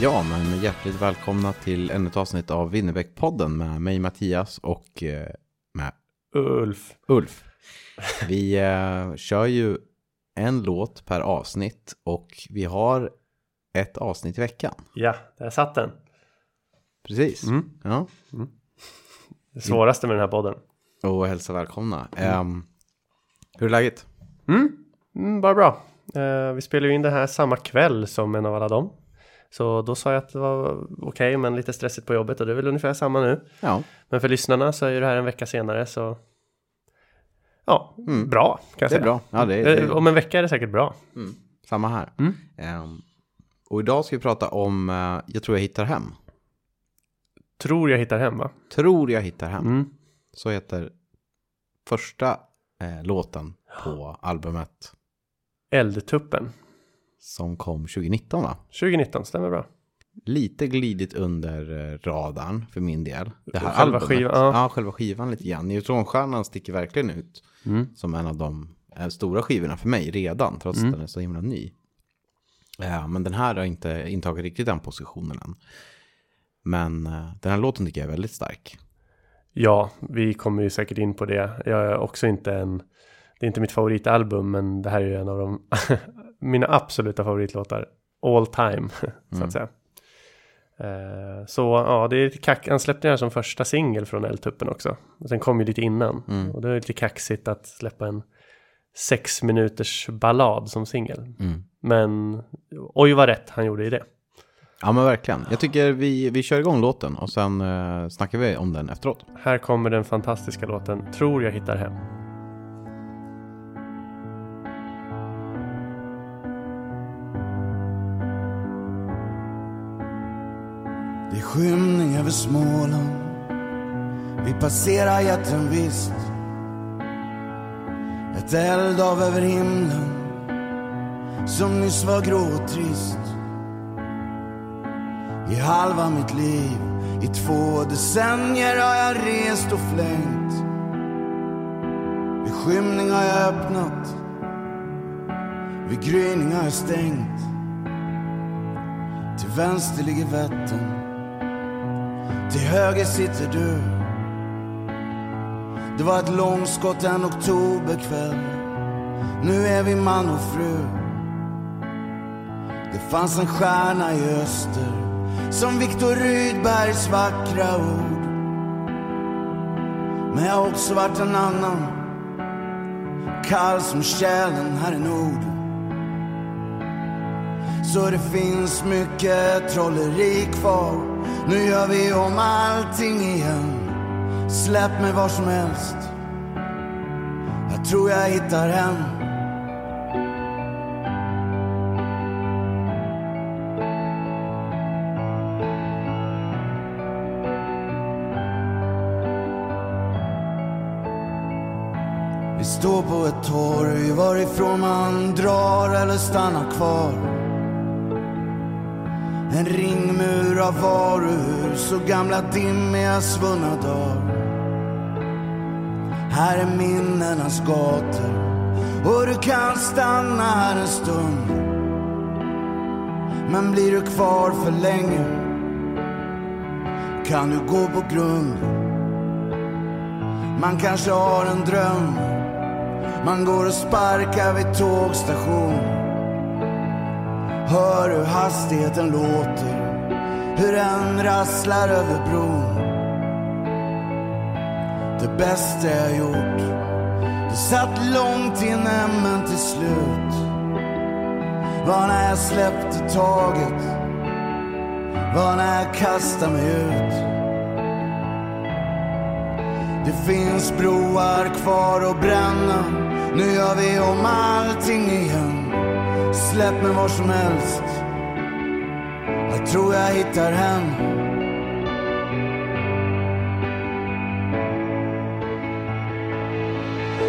Ja, men hjärtligt välkomna till ännu ett avsnitt av Winnerbäck-podden med mig Mattias och eh, med Ulf. Ulf. Vi eh, kör ju en låt per avsnitt och vi har ett avsnitt i veckan. Ja, där satt den. Precis. Mm. Ja. Det svåraste med den här podden. Och hälsa välkomna. Ehm, hur är läget? Mm, bara bra. Eh, vi spelar ju in det här samma kväll som en av alla dem. Så då sa jag att det var okej, men lite stressigt på jobbet och det är väl ungefär samma nu. Ja, Men för lyssnarna så är ju det här en vecka senare så Ja, bra kan jag det är säga. bra. Ja, det det Eh, är Om en vecka är det säkert bra. samma här. Mm. Ehm, och idag ska vi prata om eh, Jag tror jag hittar hem. Tror jag hittar hem va? Tror jag hittar hem. Mm. Så heter första eh, låten på albumet Eldtuppen. Som kom 2019 va? 2019, stämmer bra. Lite glidit under eh, radarn för min del. Det här Själva albumet. skivan, ja. ja. själva skivan lite grann. Neutronstjärnan sticker verkligen ut Mm. som en av de eh, stora skivorna för mig redan, trots Mm. att den är så himla ny. Ja, men den här har inte intagit riktigt den positionen än. Men eh, den här låten tycker jag är väldigt stark. Ja, vi kommer ju säkert in på det. Jag är också inte en... Det är inte mitt favoritalbum, men det här är ju en av de... mina absoluta favoritlåtar. All time, så att säga. Eh, så ja, det är lite kack. Han släppte den här som första singel från Eldtuppen också. Sen kom ju lite innan. Och det är lite kaxigt att släppa en sex minuters ballad som singel. Men oj vad rätt han gjorde i det. Ja men verkligen. Jag tycker vi, vi kör igång låten och sen eh, snackar vi om den efteråt. Här kommer den fantastiska låten Tror jag hittar hem. Skymning över Småland. Vi passerar jätten visst. Ett eldhav över himlen Som nyss var grå och trist I halva mitt liv I två decennier har jag rest och flängt. Vid skymning har jag öppnat Vid gryning har jag stängt. Till vänster ligger Vättern till höger sitter du. Det var ett långskott en oktoberkväll. Nu är vi man och fru. Det fanns en stjärna i öster Som Viktor Rydbergs vackra ord. Men jag har också varit en annan. Kall som tjälen här i nord så det finns mycket trolleri kvar Nu gör vi om allting igen släpp mig var som helst. Jag tror jag hittar hem. Vi står på ett torg varifrån man drar eller stannar kvar. En ringmur av varuhus och gamla dimmiga svunna dagar. Här är minnenas gator och du kan stanna här en stund. Men blir du kvar för länge kan du gå på grund. Man kanske har en dröm man går och sparkar vid tågstation. Hör hur hastigheten låter, hur den rasslar över bron. Det bästa jag gjort, det satt långt inne men till slut var när jag släppte taget, var när jag kastade mig ut. Det finns broar kvar att bränna. Nu gör vi om allting igen. Släpp mig var som helst. Jag tror jag hittar hem.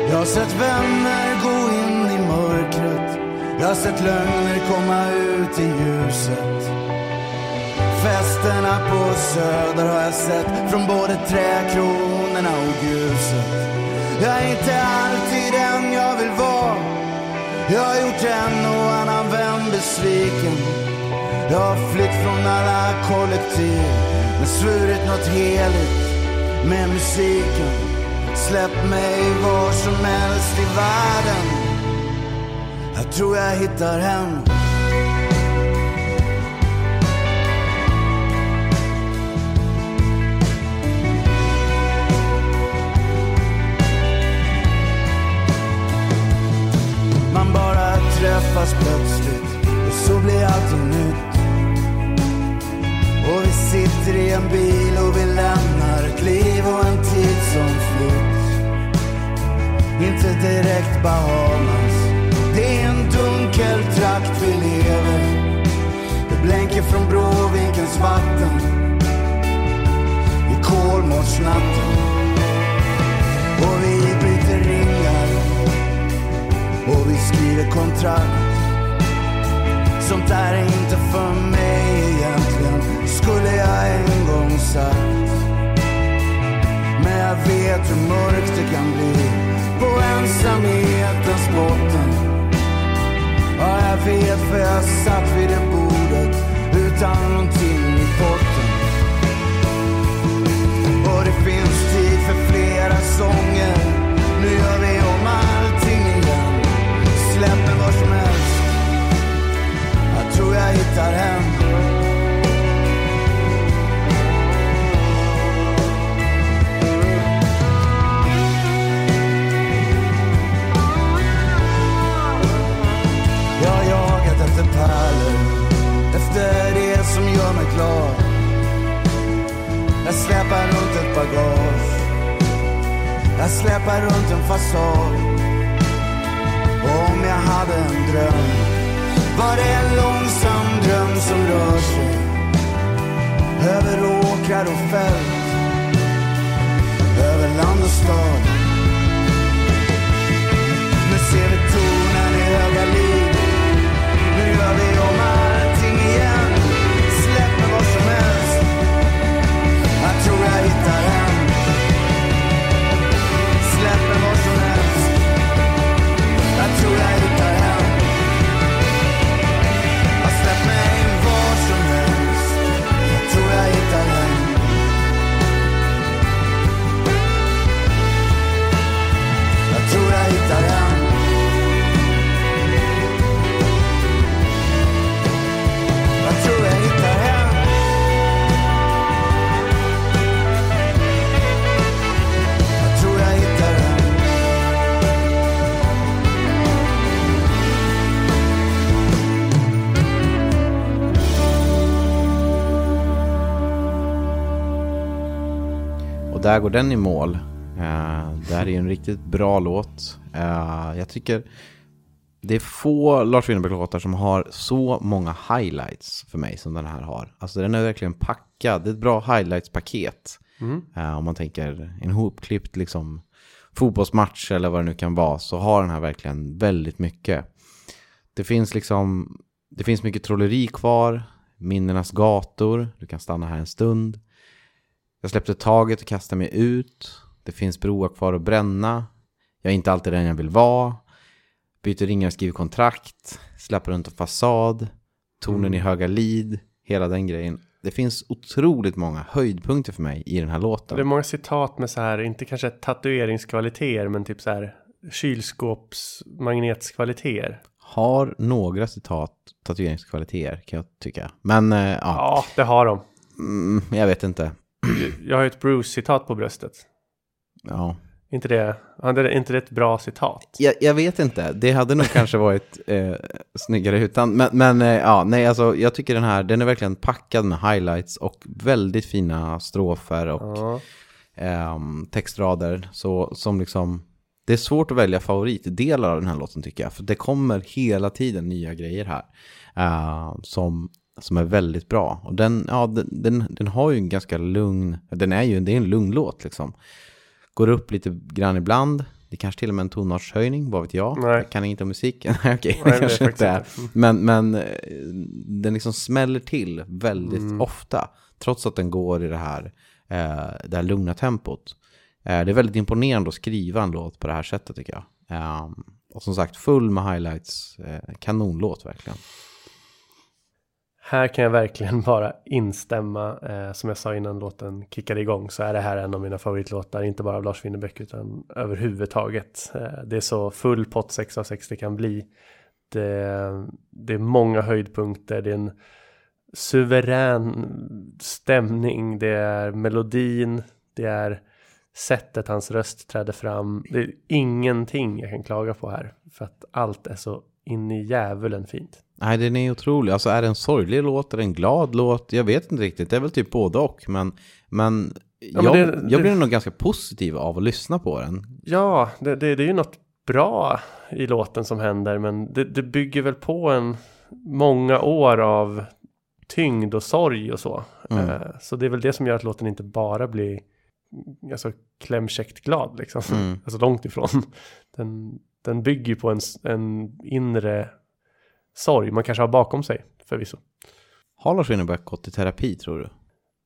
Jag har sett vänner gå in i mörkret. Jag har sett lögner komma ut i ljuset. Festerna på Söder har jag sett från både träkronorna och gruset. Jag är inte alltid den jag vill vara. Jag har gjort en och annan vän besviken. Jag har flytt från alla kollektiv men svurit något heligt med musiken. Släpp mig var som helst i världen. Jag tror jag hittar hem. Över land och stad. Nu ser vi där går den i mål. Uh, det här är ju en riktigt bra låt. Uh, jag tycker det är få Lars Winnerbäck-låtar som har så många highlights för mig som den här har. Alltså den är verkligen packad. Det är ett bra highlights-paket. Mm. Uh, om man tänker en hopklippt liksom fotbollsmatch eller vad det nu kan vara så har den här verkligen väldigt mycket. Det finns liksom, det finns mycket trolleri kvar, minnenas gator, du kan stanna här en stund. Jag släppte taget och kastade mig ut. Det finns broar kvar att bränna. Jag är inte alltid den jag vill vara. Byter ringar, skriver kontrakt. Släpper runt en fasad. Tonen Mm. i höga lid. Hela den grejen. Det finns otroligt många höjdpunkter för mig i den här låten. Det är många citat med så här, inte kanske tatueringskvaliteter, men typ så här kylskåpsmagnetskvaliteter. Har några citat tatueringskvaliteter kan jag tycka. Men eh, ja, Ja, det har de. mm, jag vet inte. Jag har ett Bruce-citat på bröstet. Ja. Inte det, inte det ett bra citat? Jag, jag vet inte, det hade nog kanske varit eh, snyggare utan. Men, men eh, ja, nej alltså jag tycker den här, den är verkligen packad med highlights och väldigt fina strofer och Ja. ehm, textrader. Så som liksom, det är svårt att välja favoritdelar av den här låten tycker jag. För det kommer hela tiden nya grejer här. eh, som, som är väldigt bra. Och den, ja, den, den, den har ju en ganska lugn, den är ju det är en lugn låt liksom. Går upp lite grann ibland. Det kanske till och med en tonartshöjning, vad vet jag. Nej. Jag kan inte om musik. Nej, okej, Nej, det kanske inte är. Men, men eh, den liksom smäller till väldigt Mm. ofta. Trots att den går i det här, eh, det här lugna tempot. Eh, det är väldigt imponerande att skriva en låt på det här sättet tycker jag. Eh, och som sagt, full med highlights. Kanonlåt verkligen. Här kan jag verkligen bara instämma. Eh, som jag sa innan låten kickade igång så är det här en av mina favoritlåtar. Inte bara av Lars Winnerbäck utan överhuvudtaget. Eh, det är så full pott 6 av 6 det kan bli. Det, det är många höjdpunkter. Det är en suverän stämning. Det är melodin. Det är sättet hans röst träder fram. Det är ingenting jag kan klaga på här. För att allt är så in i djävulen fint. Nej, den är otrolig. Alltså är det en sorglig låt, är det en glad låt? Jag vet inte riktigt. Det är väl typ både och. Men, men, men jag, det- jag det- blir nog ganska positiv av att lyssna på den. Ja, det, det, det är ju något bra i låten som händer, men det, det bygger väl på en många år av tyngd och sorg och så. Mm. Eh, så det är väl det som gör att låten inte bara blir alltså, klämkäckt glad, liksom. Mm. Alltså långt ifrån. Den, den bygger på en, en inre sorg man kanske har bakom sig, förvisso. Har Lars Winnerbäck gått i terapi tror du?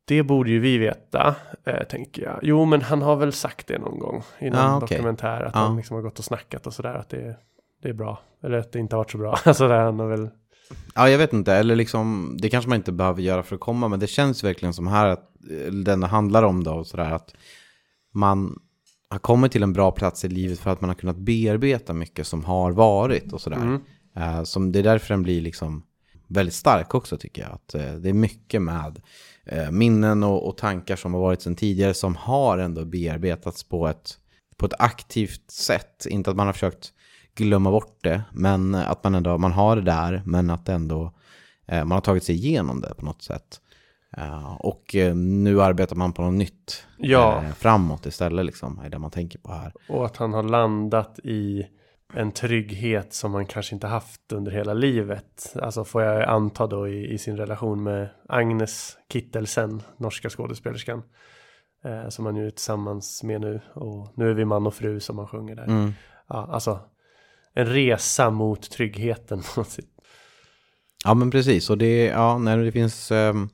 Det borde ju vi veta, eh, tänker jag. Jo, men han har väl sagt det någon gång i någon Ja, okej. dokumentär. Att Ja. han liksom har gått och snackat och sådär. Att det, det är bra. Eller att det inte har varit så bra. alltså han har väl... Ja, jag vet inte. Eller liksom, det kanske man inte behöver göra för att komma. Men det känns verkligen som här att eh, den handlar om då. Och sådär, att man har kommit till en bra plats i livet för att man har kunnat bearbeta mycket som har varit och sådär. Mm. Eh, som det är därför den blir liksom väldigt stark också tycker jag. Att eh, det är mycket med eh, minnen och, och tankar som har varit sedan tidigare som har ändå bearbetats på ett, på ett aktivt sätt. Inte att man har försökt glömma bort det, men att man ändå man har det där, men att ändå man har tagit sig igenom det på något sätt. Och nu arbetar man på något nytt Ja. framåt istället, liksom, är det man tänker på här. Och att han har landat i en trygghet som han kanske inte haft under hela livet. Alltså får jag anta då i, i sin relation med Agnes Kittelsen, norska skådespelerskan. Eh, som han ju är tillsammans med nu. Och nu är vi man och fru som han sjunger där. Mm. Ja, alltså en resa mot tryggheten. Ja men precis, och det, ja, när det finns, um,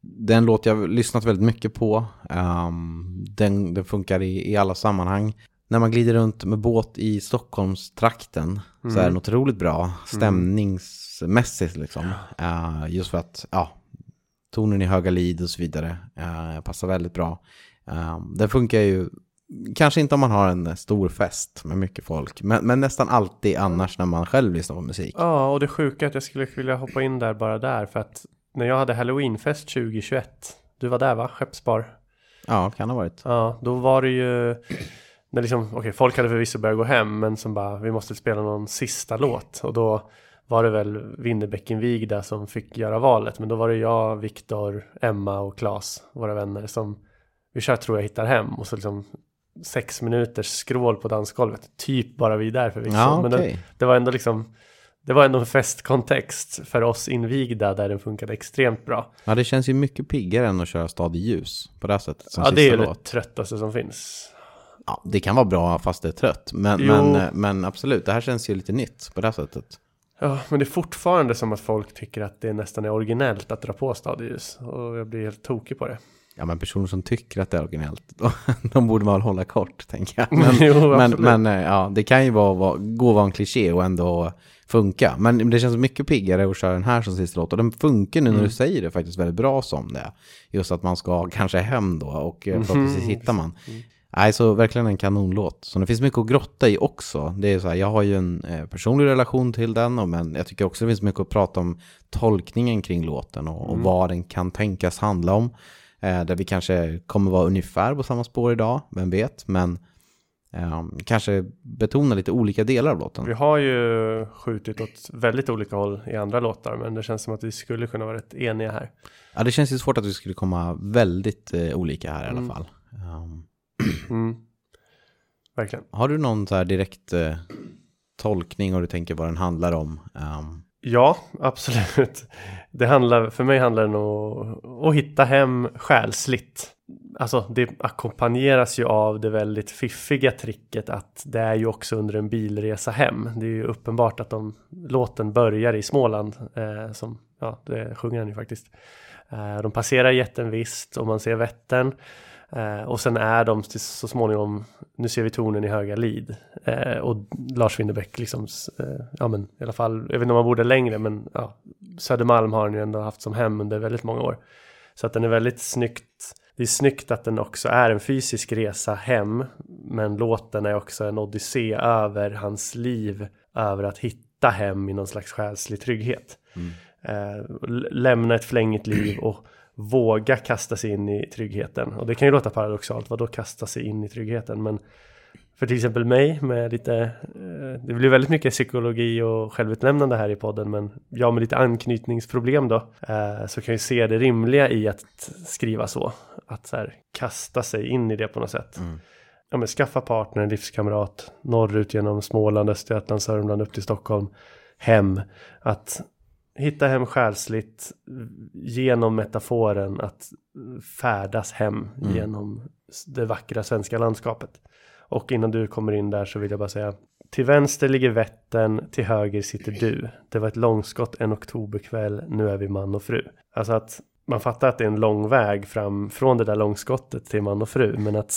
den låt jag lyssnat väldigt mycket på, ehm, den, den funkar i, i alla sammanhang. När man glider runt med båt i Stockholmstrakten så är den otroligt bra stämningsmässigt liksom. Eh, just för att, ja, tonen i höga lid och så vidare eh, passar väldigt bra. Uh, den funkar ju, kanske inte om man har en stor fest med mycket folk, men, men nästan alltid annars när man själv lyssnar på musik. Ja, och det sjuka är att jag skulle vilja hoppa in där bara där. För att när jag hade Halloweenfest 2021. Du var där va? Skeppsbar. Ja, kan ha varit. Ja, då var det ju när liksom, okej, folk hade förvisso börjat gå hem, men som bara, vi måste spela någon sista låt. Och då var det väl Winnerbäck-invigda som fick göra valet. Men då var det jag, Viktor, Emma och Klas, våra vänner, som vi kör Tror jag hittar hem och så liksom sex minuters skrål på dansgolvet. Typ bara vi där förvisso. Ja, Men okej. det, det var ändå liksom det var ändå en festkontext för oss invigda där den funkade extremt bra. Ja, det känns ju mycket piggare än att köra stad i ljus på det här sättet. Som ja, det är ju det tröttaste som finns. Ja, det kan vara bra fast det är trött. Men, men, men absolut, det här känns ju lite nytt på det här sättet. Ja, men det är fortfarande som att folk tycker att det nästan är originellt att dra på stadljus. Och jag blir helt tokig på det. Ja, men personer som tycker att det är originellt, de, de borde man hålla kort, tänker jag. Men, Jo, men, men eh, ja, det kan ju vara, vara, gå och vara en kliché och ändå funka. Men det känns mycket piggare att köra den här som sista låt. Och den funkar nu när Mm. du säger det faktiskt väldigt bra som det. Just att man ska kanske hem då och eh, förhoppningsvis Mm. hittar man. Nej, så verkligen en kanonlåt. Så det finns mycket att grotta i också. Det är så här, jag har ju en eh, personlig relation till den, men jag tycker också det finns mycket att prata om tolkningen kring låten och, Mm. och vad den kan tänkas handla om. Eh, där vi kanske kommer vara ungefär på samma spår idag, vem vet. Men eh, kanske betona lite olika delar av låten. Vi har ju skjutit åt väldigt olika håll i andra låtar. Men det känns som att vi skulle kunna vara rätt eniga här. Ja, det känns ju svårt att vi skulle komma väldigt eh, olika här i alla Mm. fall. Um, Mm. Verkligen. har du någon så här direkt eh, tolkning och du tänker vad den handlar om? Um, Ja, absolut. Det handlar, för mig handlar det nog om att hitta hem själsligt. Alltså det ackompanjeras ju av det väldigt fiffiga tricket att det är ju också under en bilresa hem. Det är ju uppenbart att de, låten börjar i Småland, eh, som, ja, det sjunger han ju faktiskt. Eh, de passerar jätten visst och man ser Vättern. Eh, och sen är de till, så småningom, nu ser vi tornen i Höga Lid. Eh, och Lars Winnerbäck liksom, eh, ja men i alla fall, jag vet inte om man bor där längre men ja, Södermalm har han ju ändå haft som hem under väldigt många år. Så att den är väldigt snyggt, det är snyggt att den också är en fysisk resa hem. Men låten är också en odyssé över hans liv, över att hitta hem i någon slags själslig trygghet. Eh, l- lämna ett flängigt liv och våga kasta sig in i tryggheten. Och det kan ju låta paradoxalt, vad då kasta sig in i tryggheten? Men för till exempel mig med lite, eh, det blir väldigt mycket psykologi och självutlämnande här i podden, men jag med lite anknytningsproblem då, eh, så kan jag se det rimliga i att skriva så. Att så här, kasta sig in i det på något sätt. Ja, men skaffa partner, livskamrat, norrut genom Småland, Östergötland, Sörmland upp till Stockholm, hem. Att hitta hem själsligt genom metaforen att färdas hem genom det vackra svenska landskapet. Och innan du kommer in där så vill jag bara säga Till vänster ligger Vättern, till höger sitter du. Det var ett långskott en oktoberkväll, nu är vi man och fru. Alltså att man fattar att det är en lång väg fram från det där långskottet till man och fru. Men att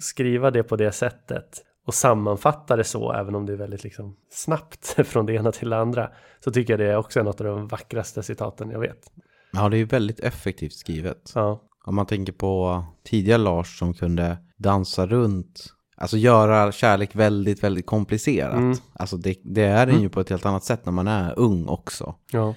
skriva det på det sättet och sammanfatta det så, även om det är väldigt liksom snabbt från det ena till det andra, så tycker jag det är också en av de vackraste citaten jag vet. ja, det är ju väldigt effektivt skrivet. Ja, Om man tänker på tidigare Lars som kunde dansa runt, alltså göra kärlek väldigt, väldigt komplicerat. Mm. Alltså det, det är den ju på ett helt annat sätt när man är ung också. ja.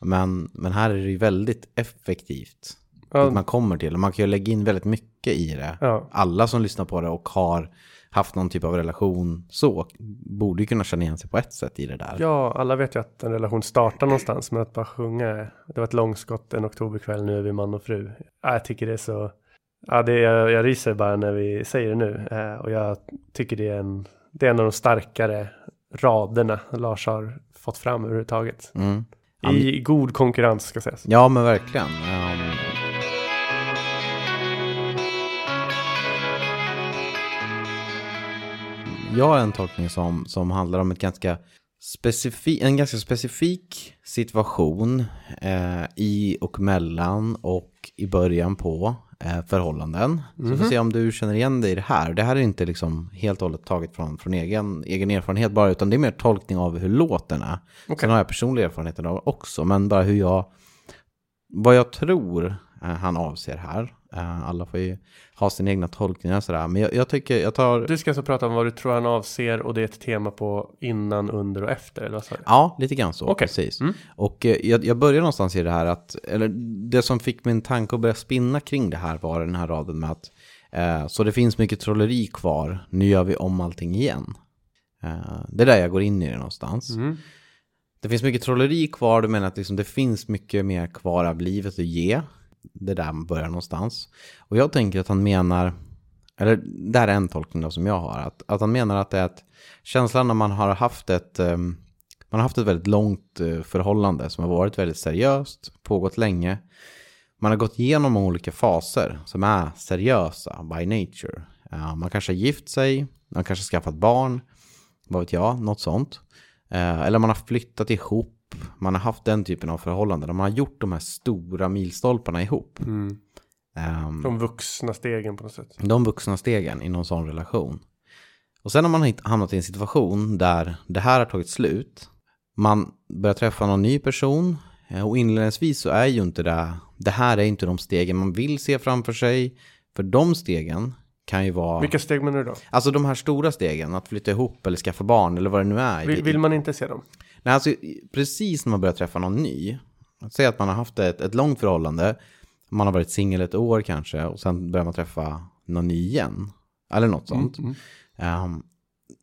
Men, men här är det ju väldigt effektivt. Ja. Man kommer till. Och man kan ju lägga in väldigt mycket i det. Ja. Alla som lyssnar på det och har haft någon typ av relation så borde ju kunna känna igen sig på ett sätt i det där. Ja, alla vet ju att en relation startar någonstans med att bara sjunga. Det var ett långskott en oktoberkväll, nu är vi man och fru. Ja, jag tycker det är så... Ja, det, jag, jag ryser bara när vi säger det nu. Eh, och jag tycker det är, en, det är en av de starkare raderna Lars har fått fram överhuvudtaget. Mm. Ja, I god konkurrens ska sägas. Ja, men verkligen. Ehm, jag har en tolkning som, som handlar om ett ganska specifik, en ganska specifik situation eh, i och mellan och i början på eh, förhållanden. Så vi får se om du känner igen dig i det här. Det här är inte liksom helt och hållet taget från, från egen, egen erfarenhet bara, utan det är mer tolkning av hur låten är. Sen har jag personlig erfarenhet av också, men bara hur jag vad jag tror han avser här. Eh, alla får ju ha sina egna tolkningar sådär. Men jag, jag tycker, jag tar... Du ska alltså prata om vad du tror han avser och det är ett tema på innan, under och efter, eller vad? Ja, lite grann så. Okej. Precis. Mm. Och eh, jag, jag börjar någonstans i det här att, eller det som fick min tanke att börja spinna kring det här var den här raden med att eh, så det finns mycket trolleri kvar, nu gör vi om allting igen. Eh, det är där jag går in i det någonstans. Mm. Det finns mycket trolleri kvar, du menar att liksom det finns mycket mer kvar av livet att ge det där man börjar någonstans. Och jag tänker att han menar, eller det här är en tolkning då som jag har, att, att han menar att det är att känslan när man har haft ett, ehm, man har haft ett väldigt långt eh, förhållande som har varit väldigt seriöst, pågått länge. Man har gått igenom olika faser som är seriösa by nature. Eh, man kanske har gift sig, man kanske har skaffat barn, vad vet jag, något sånt. Eh, eller man har flyttat ihop, man har haft den typen av förhållanden. Man har gjort de här stora milstolparna ihop. Ehm, De vuxna stegen på något sätt. de vuxna stegen i någon sån relation. Och sen har man hamnat i en situation där det här har tagit slut. Man börjar träffa någon ny person. eh, Och inledningsvis så är ju inte det, det här är inte de stegen man vill se framför sig. För de stegen kan ju vara, Vilka steg menar du då? alltså de här stora stegen, att flytta ihop eller skaffa barn eller vad det nu är. Vill, vill man inte se dem? Nej, alltså, precis när man börjar träffa någon ny. Säg att man har haft ett, ett långt förhållande. Man har varit singel ett år kanske. Och sen börjar man träffa någon ny igen. Eller något sånt. Ehm,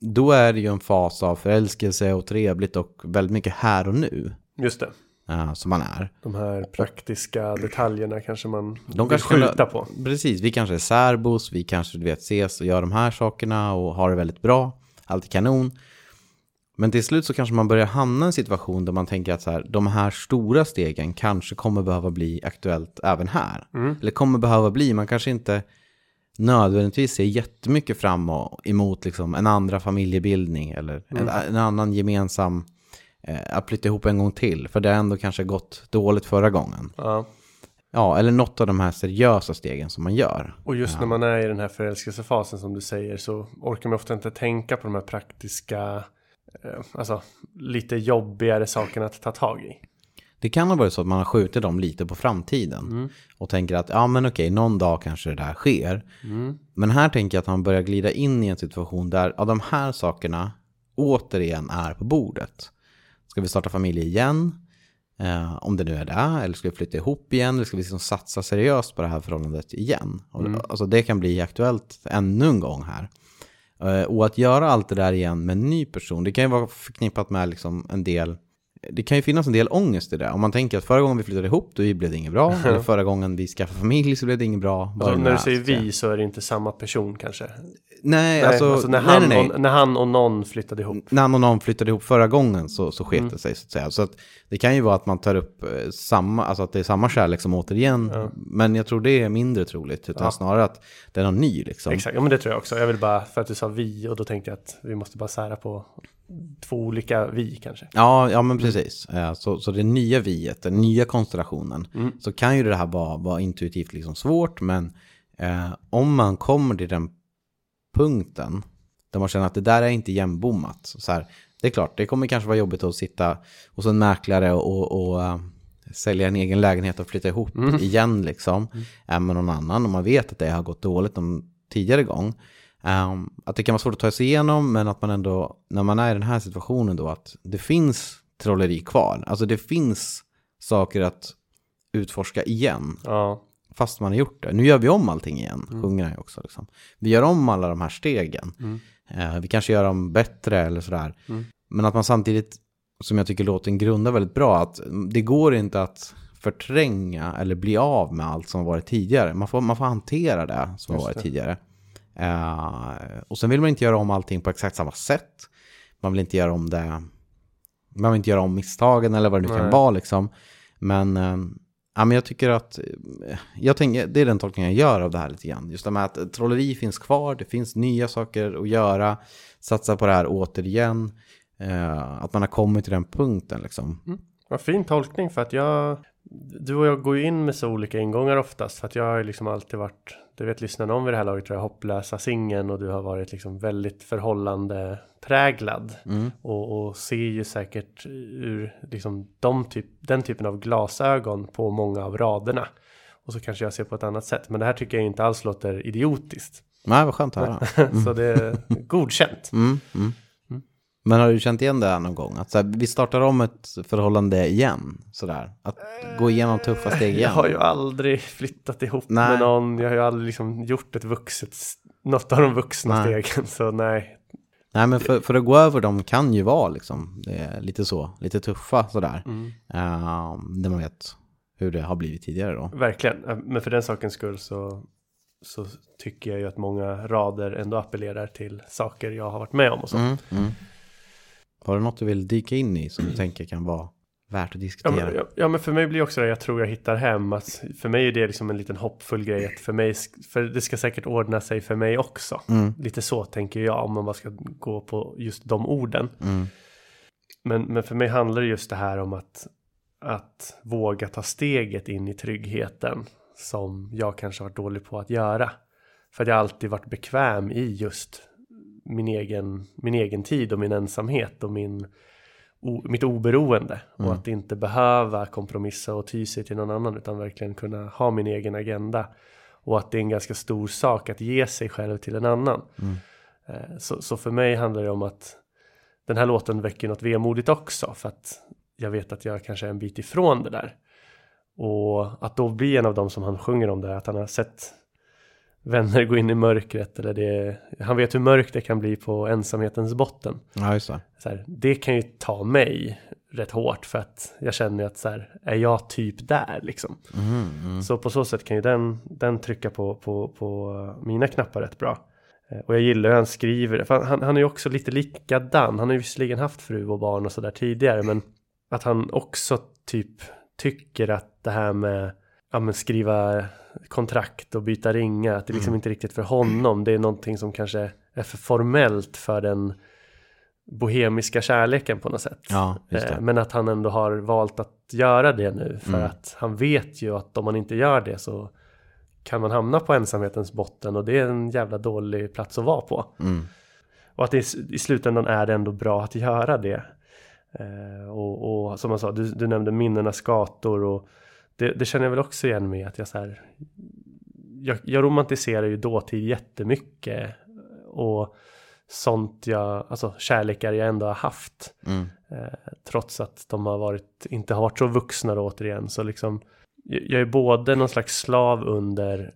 då är det ju en fas av förälskelse och trevligt och väldigt mycket här och nu. Just det. eh, som man är. De här praktiska detaljerna kanske man De kanske kan- skjuta på. Precis, vi kanske är särbos, vi kanske du vet, ses och gör de här sakerna och har det väldigt bra. Allt är kanon. Men till slut så kanske man börjar hamna i en situation där man tänker att så här, de här stora stegen kanske kommer behöva bli aktuellt även här. Eller kommer behöva bli, man kanske inte nödvändigtvis ser jättemycket fram emot liksom en andra familjebildning eller en, en annan gemensam, eh, att flytta ihop en gång till. För det har ändå kanske gått dåligt förra gången. Ja. Ja, eller något av de här seriösa stegen som man gör. Och just när man är i den här förälskelsefasen som du säger så orkar man ofta inte tänka på de här praktiska, alltså lite jobbigare sakerna att ta tag i. Det kan ha varit så att man har skjutit dem lite på framtiden. Och tänker att, ja men okej, någon dag kanske det där sker. Men här tänker jag att han börjar glida in i en situation där, ja de här sakerna återigen är på bordet. Ska vi starta familj igen? Eh, om det nu är det. Eller ska vi flytta ihop igen? Eller ska vi liksom satsa seriöst på det här förhållandet igen? Och, Alltså det kan bli aktuellt ännu en gång här. Eh, och att göra allt det där igen med en ny person, det kan ju vara förknippat med liksom en del det kan ju finnas en del ångest i det. Om man tänker att förra gången vi flyttade ihop, då blev det inget bra. Eller förra gången vi skaffade familj så blev det inget bra. Alltså, när du säger vi så är det inte samma person kanske. Nej, alltså, alltså när, han nej, nej. Och, när han och någon flyttade ihop. När han och någon flyttade ihop förra gången så, så sket Mm. det sig så att säga. Så att det kan ju vara att man tar upp eh, samma, alltså att det är samma kärlek som återigen. Men jag tror det är mindre troligt, utan Ja. snarare att det är någon ny liksom. Exakt, ja men det tror jag också. Jag vill bara, för att du sa vi och då tänkte jag att vi måste bara sära på två olika vi kanske. Ja, ja men precis. Eh, Så, så det nya viet, den nya konstellationen, Mm. så kan ju det här vara, vara intuitivt liksom svårt, men eh, om man kommer till den punkten där man känner att det där är inte jämnbommat, så här, det är klart, det kommer kanske vara jobbigt att sitta hos en mäklare och, och eh, sälja en egen lägenhet och flytta ihop igen liksom, eh, med någon annan, och man vet att det har gått dåligt någon tidigare gång. Ehm, att det kan vara svårt att ta sig igenom, men att man ändå, när man är i den här situationen då, att det finns trolleri kvar. Alltså det finns saker att utforska igen, Ja, fast man har gjort det. Nu gör vi om allting igen, sjunger han ju också. Liksom. Vi gör om alla de här stegen. Eh, vi kanske gör dem bättre eller sådär. Men att man samtidigt, som jag tycker låten grundar väldigt bra, att det går inte att förtränga eller bli av med allt som har varit tidigare. Man får, man får hantera det som har varit tidigare. Eh, och sen vill man inte göra om allting på exakt samma sätt. Man vill inte göra om det, man vill inte göra om misstagen eller vad det nu kan vara liksom. Men, eh, ja, men jag tycker att, eh, jag tänker, det är den tolkningen jag gör av det här lite grann. Just det med att trolleri finns kvar, det finns nya saker att göra, satsa på det här återigen. Eh, att man har kommit till den punkten liksom. vad fin tolkning för att jag, du och jag går ju in med så olika ingångar oftast. För att jag har ju liksom alltid varit, det vet lyssnarna om vid det här laget tror jag, hopplösa singeln och du har varit liksom väldigt förhållande präglad. Och, och ser ju säkert ur liksom de typ, den typen av glasögon på många av raderna. Och så kanske jag ser på ett annat sätt. Men det här tycker jag inte alls låter idiotiskt. Nej, vad skönt att höra. så det är godkänt. Mm, mm. Men har du känt igen det här någon gång? Att så här, vi startar om ett förhållande igen, sådär. Att gå igenom tuffa steg igen. Jag har ju aldrig flyttat ihop Nej. med någon. Jag har ju aldrig liksom gjort ett vuxet, något av de vuxna Nej. stegen. Så nej. Nej, men för, för att gå över dem kan ju vara liksom, är lite så, lite tuffa sådär. Mm. Ehm, där man vet, hur det har blivit tidigare då. Verkligen, Eh, men för den sakens skull så, så tycker jag ju att många rader ändå appellerar till saker jag har varit med om och så. Mm, mm. Har du något du vill dyka in i som du tänker kan vara värt att Ja diskutera? men, ja, ja men för mig blir också det, jag tror jag hittar hem. Att för mig är det liksom en liten hoppfull grej. Att för, mig, för det ska säkert ordna sig för mig också. Mm. Lite så tänker jag om man bara ska gå på just de orden. Mm. Men, men för mig handlar det just det här om att, att våga ta steget in i tryggheten. Som jag kanske varit dålig på att göra. För att jag alltid varit bekväm i just min egen, min egen tid och min ensamhet och min, o, mitt oberoende. Och att inte behöva kompromissa och ty sig till någon annan utan verkligen kunna ha min egen agenda. Och att det är en ganska stor sak att ge sig själv till en annan. Eh, Så, så för mig handlar det om att den här låten väcker något vemodigt också. För att jag vet att jag kanske är en bit ifrån det där. Och att då bli en av dem som han sjunger om det, att han har sett vänner gå in i mörkret. Eller det, han vet hur mörkt det kan bli på ensamhetens botten. Ja, just det. Så här, det kan ju ta mig rätt hårt för att jag känner att så här, är jag typ där liksom. Så på så sätt kan ju den, den trycka på, på, på mina knappar rätt bra. Eh, Och jag gillar hur han skriver, för han, han är ju också lite likadan. Han har ju visserligen haft fru och barn och sådär tidigare, men att han också typ tycker att det här med ja, men skriva kontrakt och byta ringa, att det liksom inte riktigt för honom. Det är någonting som kanske är för formellt för den bohemiska kärleken på något sätt. Ja, Eh. Men att han ändå har valt att göra det nu för Mm. att han vet ju att om man inte gör det så kan man hamna på ensamhetens botten och det är en jävla dålig plats att vara på. Mm. Och att det, i- i slutändan är det ändå bra att göra det. Eh, och, och som man sa, du, du nämnde minnenas gator och det, det känner jag väl också igen med att jag så här, jag, jag romantiserar ju dåtid jättemycket och sånt jag, alltså kärlekar jag ändå har haft. Mm. Eh, trots att de har varit, inte har varit så vuxna då återigen. Så liksom, jag jag är både någon slags slav under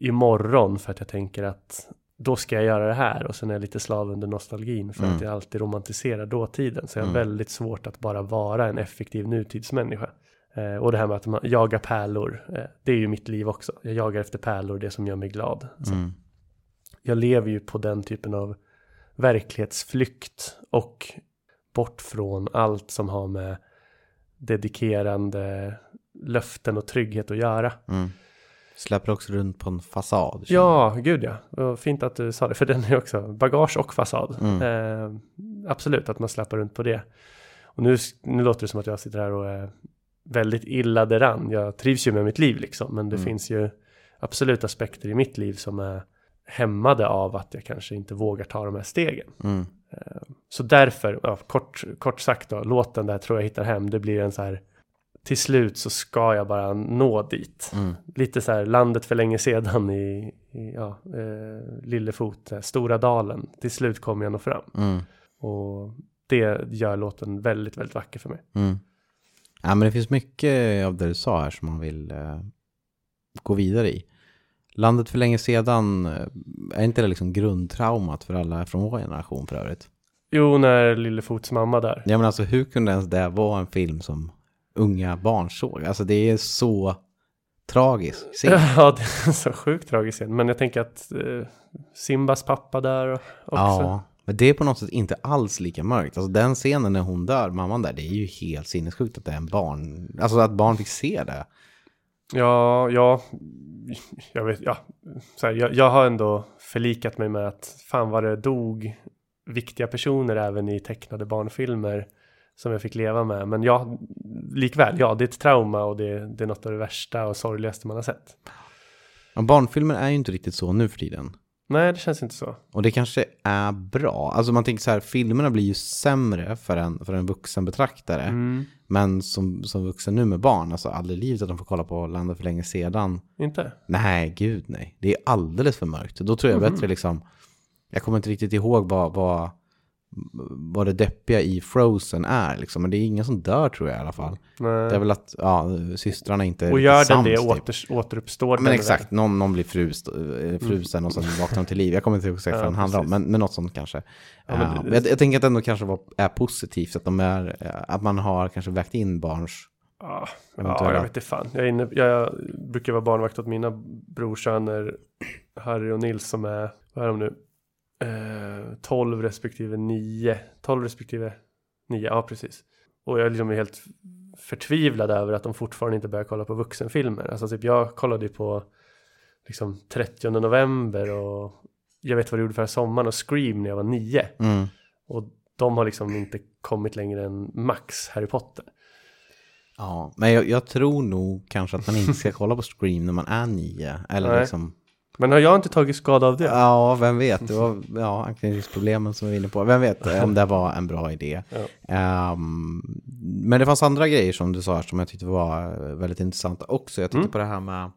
imorgon för att jag tänker att då ska jag göra det här och sen är jag lite slav under nostalgin för Mm. att jag alltid romantiserar dåtiden. Så jag har Mm. väldigt svårt att bara vara en effektiv nutidsmänniska. Eh, och det här med att man jagar pärlor, eh, det är ju mitt liv också. Jag jagar efter pärlor, det som gör mig glad. Mm. jag lever ju på den typen av verklighetsflykt och bort från allt som har med dedikerande löften och trygghet att göra. Mm. Släpper också runt på en fasad. Ja, gud ja. Fint att du sa det, för den är också bagage och fasad. Mm. Eh, absolut, att man släpper runt på det. Och nu, nu låter det som att jag sitter här och är väldigt illa däran. Jag trivs ju med mitt liv liksom, men det Mm. finns ju absolut aspekter i mitt liv som är hämmade av att jag kanske inte vågar ta de här stegen. Mm. Så därför, ja, kort, kort sagt då, låten där tror jag hittar hem, det blir en så här till slut så ska jag bara nå dit. Mm. Lite så här landet för länge sedan i, i ja, eh, Lillefot, eh, Stora Dalen. Till slut kommer jag nå fram. Mm. Och det gör låten väldigt, väldigt vacker för mig. Mm. Ja, men det finns mycket av det du sa här som man vill eh, gå vidare i. Landet för länge sedan, eh, är inte det liksom grundtraumat för alla från vår generation för övrigt? Jo, när Lillefots mamma där. Ja men alltså hur kunde ens det vara en film som unga barn såg? Alltså det är så tragiskt. scen. Ja, det är så sjukt tragisk scen. Men jag tänker att eh, Simbas pappa där också. Ja, men det är på något sätt inte alls lika mörkt. Alltså den scenen när hon dör, mamman där, det är ju helt sinnessjukt att det är en barn, alltså att barn fick se det. Ja, ja, jag vet, ja. Så här, jag, jag har ändå förlikat mig med att fan vad det dog viktiga personer även i tecknade barnfilmer som jag fick leva med. Men ja, likväl, ja, det är ett trauma och det, det är något av det värsta och sorgligaste man har sett. Och barnfilmer är ju inte riktigt så nu för tiden. Nej, det känns inte så. Och det kanske är bra. Alltså man tänker så här, filmerna blir ju sämre för en, för en vuxen betraktare. Mm. Men som, som vuxen nu med barn, alltså aldrig i livet att de får kolla på Landet för länge sedan. Inte? Nej, gud nej. Det är alldeles för mörkt. Då tror jag Mhm. bättre liksom, jag kommer inte riktigt ihåg vad, vad, vad det deppiga i Frozen är liksom. Men det är ingen som dör tror jag i alla fall. Nej. Det är väl att, ja, systrarna inte är och gör den det typ. åter, återuppstår den Men exakt, någon, någon blir frust, eh, frusen och sen vaknar de till liv. Jag kommer inte ihåg exakt vad den handlar om, men, men något sånt kanske. Ja, men Ja, det- jag, jag tänker att det ändå kanske var, är positivt att, de är, eh, att man har kanske vägt in barns Ja, ja jag vet inte fan. Jag, inne, jag brukar vara barnvakt åt mina brorsöner Harry och Nils som är, vad är de nu? Eh, 12 respektive 9. 12 respektive 9, ja precis. Och jag liksom är helt förtvivlad över att de fortfarande inte börjar kolla på vuxenfilmer. Alltså typ jag kollade ju på liksom 30 november och jag vet vad du gjorde förra sommaren och Scream när jag var 9. Mm. Och de har liksom inte kommit längre än max Harry Potter. Ja, men jag, jag tror nog kanske att man inte ska kolla på Scream när man är nio. Eller Nej. liksom, Men har jag inte tagit skada av det? ja, vem vet. Det var ja, anknytningsproblemen som vi var inne på. Vem vet om det var en bra idé. Ehm, men det fanns andra grejer som du sa här som jag tyckte var väldigt intressanta också. Jag tänkte på det här med...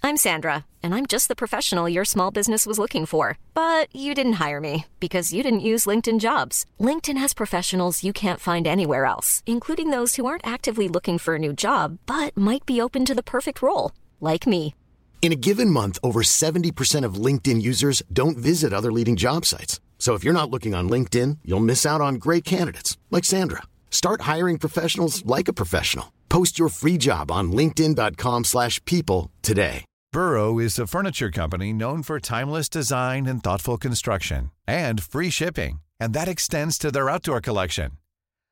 I'm Sandra, and I'm just the professional your small business was looking for. But you didn't hire me because you didn't use LinkedIn jobs. LinkedIn has professionals you can't find anywhere else, including those who aren't actively looking for a new job but might be open to the perfect role, like me. In a given month, over 70% of LinkedIn users don't visit other leading job sites. So if you're not looking on LinkedIn, you'll miss out on great candidates like Sandra. Start hiring professionals like a professional. Post your free job on linkedin.com/people slash people today. Burrow is a furniture company known for timeless design and thoughtful construction and free shipping, and that extends to their outdoor collection.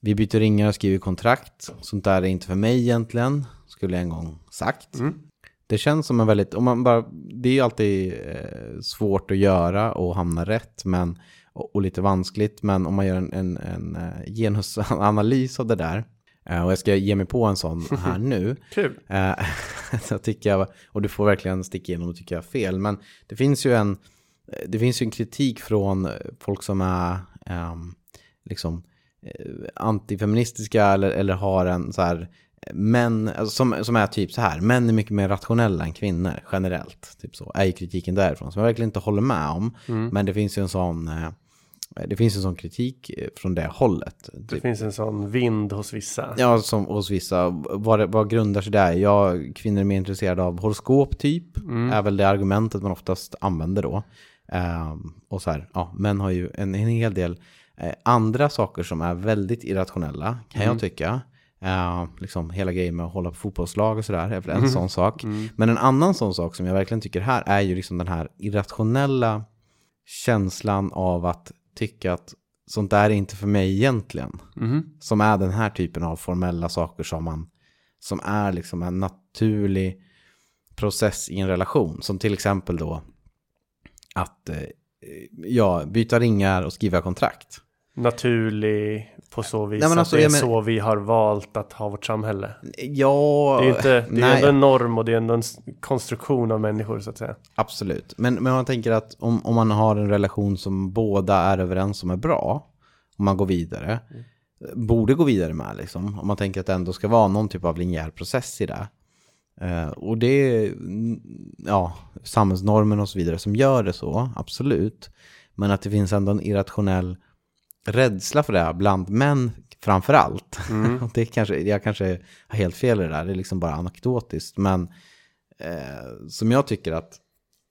vi byter ringar och skriver kontrakt. Sånt där är inte för mig egentligen, skulle jag en gång sagt. Det känns som en väldigt, om man bara, det är ju alltid eh, svårt att göra och hamna rätt, men, och, lite vanskligt, men om man gör en, en, en eh, genusanalys av det där, eh, och jag ska ge mig på en sån här nu, Kul. Så tycker jag, och du får verkligen sticka igenom och tycka jag har fel. Men det finns ju en, det finns ju en kritik från folk som är ehm, liksom eh, antifeministiska eller, eller har en så här män, alltså som, som är typ så här, män är mycket mer rationella än kvinnor generellt. Typ så, är ju kritiken därifrån. Som jag verkligen inte håller med om. Men det finns ju en sån, eh, det finns en sån kritik eh, från det hållet. Det Typ. finns en sån vind hos vissa. Ja, som hos vissa. Vad, det- vad grundar sig där? Ja, kvinnor är mer intresserade av horoskop typ. Är väl det argumentet man oftast använder då. Ehm, och så här, ja, män har ju en, en hel del eh, andra saker som är väldigt irrationella, kan jag tycka. Ehm, liksom hela grejen med att hålla på fotbollslag och sådär är väl en sån sak. Men en annan sån sak som jag verkligen tycker här är ju liksom den här irrationella känslan av att tycka att sånt där är inte för mig egentligen. Som är den här typen av formella saker som man som är liksom en naturlig process i en relation. Som till exempel då att eh, ja, byta ringar och skriva kontrakt. Naturlig på så vis Nej, men att alltså, det är men- så vi har valt att ha vårt samhälle. Ja, Det är, inte, det är ändå en norm och det är ändå en konstruktion av människor så att säga. absolut. Men, men man tänker att om, om man har en relation som båda är överens om är bra, om man går vidare, borde gå vidare med liksom. Om man tänker att det ändå ska vara någon typ av linjär process i det. Eh, och det är mm, ja, samhällsnormen och så vidare som gör det så, absolut. Men att det finns ändå en irrationell rädsla för det här bland män framför allt. Och det kanske, jag kanske har helt fel i det där, det är liksom bara anekdotiskt. Men eh, som jag tycker att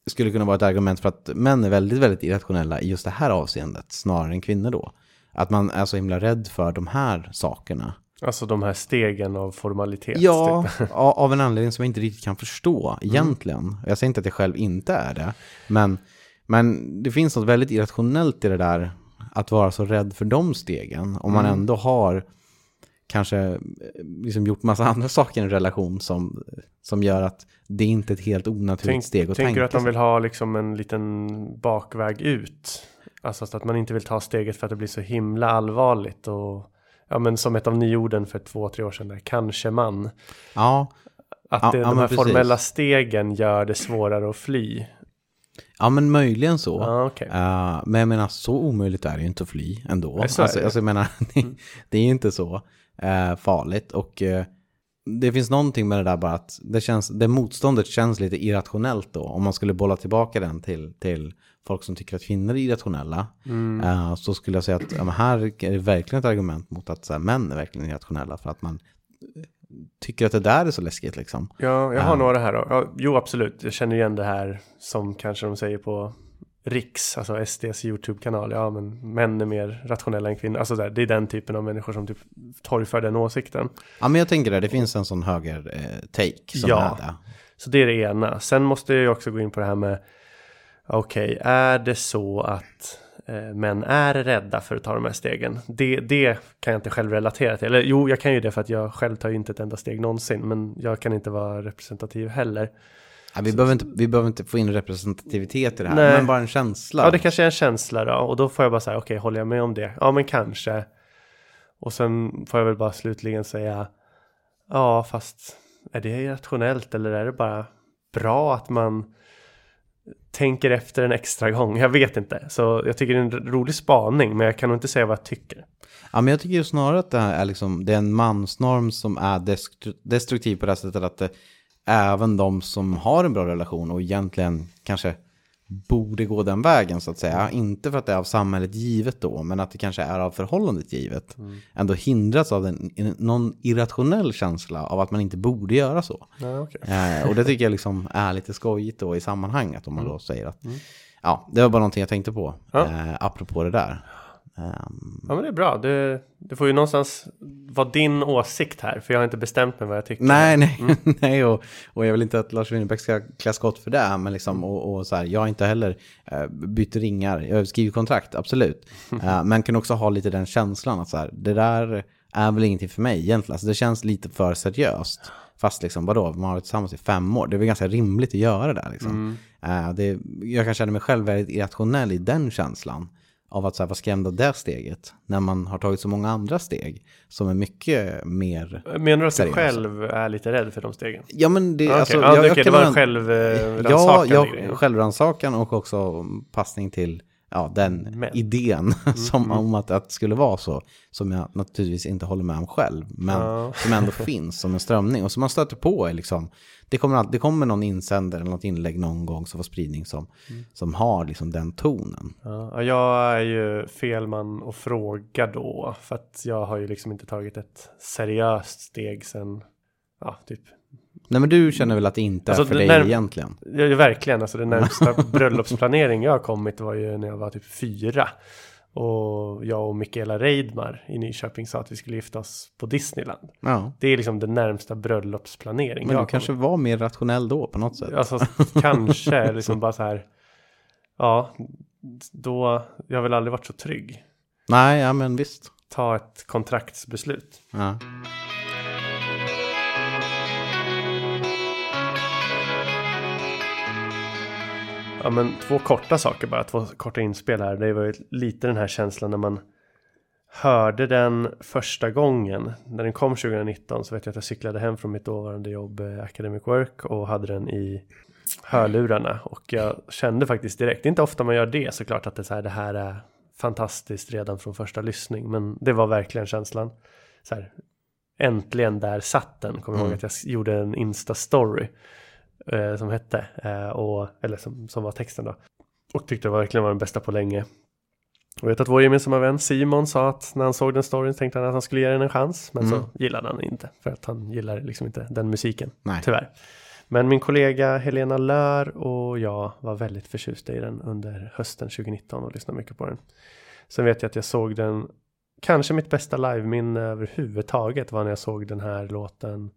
skulle kunna vara ett argument för att män är väldigt, väldigt irrationella i just det här avseendet, snarare än kvinnor då. Att man är så himla rädd för de här sakerna. Alltså de här stegen av formalitet. Ja, typ. av en anledning som jag inte riktigt kan förstå egentligen. Jag säger inte att jag själv inte är det. Men, men det finns något väldigt irrationellt i det där. Att vara så rädd för de stegen. Om man ändå har kanske eh, liksom gjort massa andra saker i en relation som, som gör att det inte är ett helt onaturligt Tänk, steg att tänker tänka du att de vill ha liksom en liten bakväg ut? Alltså så att man inte vill ta steget för att det blir så himla allvarligt och ja men som ett av nyorden för två, tre år sedan där, kanske man. Ja, Att Ja, det, ja, de här precis. formella stegen gör det svårare att fly. Ja men möjligen så. Ja, okej. Eh, men jag menar så omöjligt är det ju inte att fly ändå. Nej, så är alltså, det. alltså jag menar, det, är ju inte så eh, farligt. Och eh, det finns någonting med det där bara att det, känns, det motståndet känns lite irrationellt då. Om man skulle bolla tillbaka den till, till folk som tycker att kvinnor är irrationella. eh, så skulle jag säga att ja, här är det verkligen ett argument mot att så här, män är verkligen irrationella. För att man tycker att det där är så läskigt liksom. Ja, jag har Ja. några här då. Ja, jo, absolut. Jag känner igen det här som kanske de säger på Riks, alltså SDs YouTube-kanal. Ja, men män är mer rationella än kvinnor. Alltså där, det är den typen av människor som typ torgför den åsikten. Ja men jag tänker det, det finns en sån höger eh, Ja. Så det är det ena. Sen måste jag ju också gå in på det här med Okej, är det så att eh, män är rädda för att ta de här stegen? Det, det kan jag inte själv relatera till. Eller jo, jag kan ju det för att jag själv tar ju inte ett enda steg någonsin. Men jag kan inte vara representativ heller. Ja, vi, behöver inte, vi behöver inte få in representativitet i det här, Nej. men bara en känsla. Ja, det kanske är en känsla då. Och då får jag bara säga, okej, håller jag med om det? Ja, men kanske. Och sen får jag väl bara slutligen säga, ja, fast är det irrationellt eller är det bara bra att man tänker efter en extra gång? Jag vet inte. Så jag tycker det är en rolig spaning, men jag kan nog inte säga vad jag tycker. Ja, men jag tycker ju snarare att det här är, liksom, det är en mansnorm som är destruktiv på det här sättet att det, även de som har en bra relation och egentligen kanske borde gå den vägen så att säga. Inte för att det är av samhället givet då, men att det kanske är av förhållandet givet. Ändå hindras av den, någon irrationell känsla av att man inte borde göra så. Ja, okej. Eh, och det tycker jag liksom är lite skojigt då i sammanhanget om man då säger att ja, det var bara någonting jag tänkte på Ja. eh, apropå det där. Ehm, Ja, men det är bra. Det, det får ju någonstans vara din åsikt här, för jag har inte bestämt mig vad jag tycker. nej, nej, nej och, och jag vill inte att Lars Winnerbäck ska klä skott för det, men liksom, och, och så här, jag har inte heller eh, bytt ringar, jag har skrivit kontrakt, absolut. Eh, men kan också ha lite den känslan att så här, det där är väl ingenting för mig egentligen, alltså, det känns lite för seriöst. Fast liksom, vadå, man har varit tillsammans i fem år, det är väl ganska rimligt att göra det där liksom. Eh, det, jag kan känna mig själv väldigt irrationell i den känslan. Av att så här, vara skrämd av det steget. När man har tagit så många andra steg. Som är mycket mer... Menar du att du Seriösa. själv är lite rädd för de stegen? Ja men det, Okej, alltså, ja, jag, okej, det kan var en självrannsakan Ja, jag, självrannsakan och också passning till ja, den Men. idén som, om att, att det skulle vara så. Som jag naturligtvis inte håller med om själv. Men Ja. som ändå finns som en strömning. Och som man stöter på är liksom, det kommer, all- det kommer någon insändare eller något inlägg någon gång som får spridning som, som har liksom den tonen. Ja, ja, jag är ju fel man att fråga då. För att jag har ju liksom inte tagit ett seriöst steg sen, ja, typ. Nej men du känner väl att det inte är Alltså, för det- dig när- egentligen? Ja, verkligen, alltså den närmsta bröllopsplanering jag har kommit var ju när jag var typ fyra. Och jag och Mikaela Reidmar i Nyköping sa att vi skulle gifta oss på Disneyland. Ja. Det är liksom den närmsta bröllopsplanering Men du kanske kommit. var mer rationell då på något sätt? Alltså kanske liksom bara så här. Ja, då. Jag har väl aldrig varit så trygg. Nej, ja men visst. Ta ett kontraktsbeslut. Ja. Ja men två korta saker bara, två korta inspel här. Det var ju lite den här känslan när man hörde den första gången. När den kom 2019 så vet jag att jag cyklade hem från mitt dåvarande jobb eh, Academic Work och hade den i hörlurarna. Och jag kände faktiskt direkt, det är inte ofta man gör det såklart att det, så här, det här är fantastiskt redan från första lyssning. Men det var verkligen känslan. Så här, äntligen där satt den. Kommer jag ihåg att jag gjorde en Insta-story eh, som hette, eh, och, eller som, som var texten då. Och tyckte det verkligen var den bästa på länge. Jag vet att vår gemensamma vän Simon sa att när han såg den storyn tänkte han att han skulle ge den en chans. Men så gillade han inte. För att han gillar liksom inte den musiken. Nej. Tyvärr. Men min kollega Helena Lör och jag var väldigt förtjusta i den under hösten 2019 och lyssnade mycket på den. Sen vet jag att jag såg den, kanske mitt bästa liveminne överhuvudtaget var när jag såg den här låten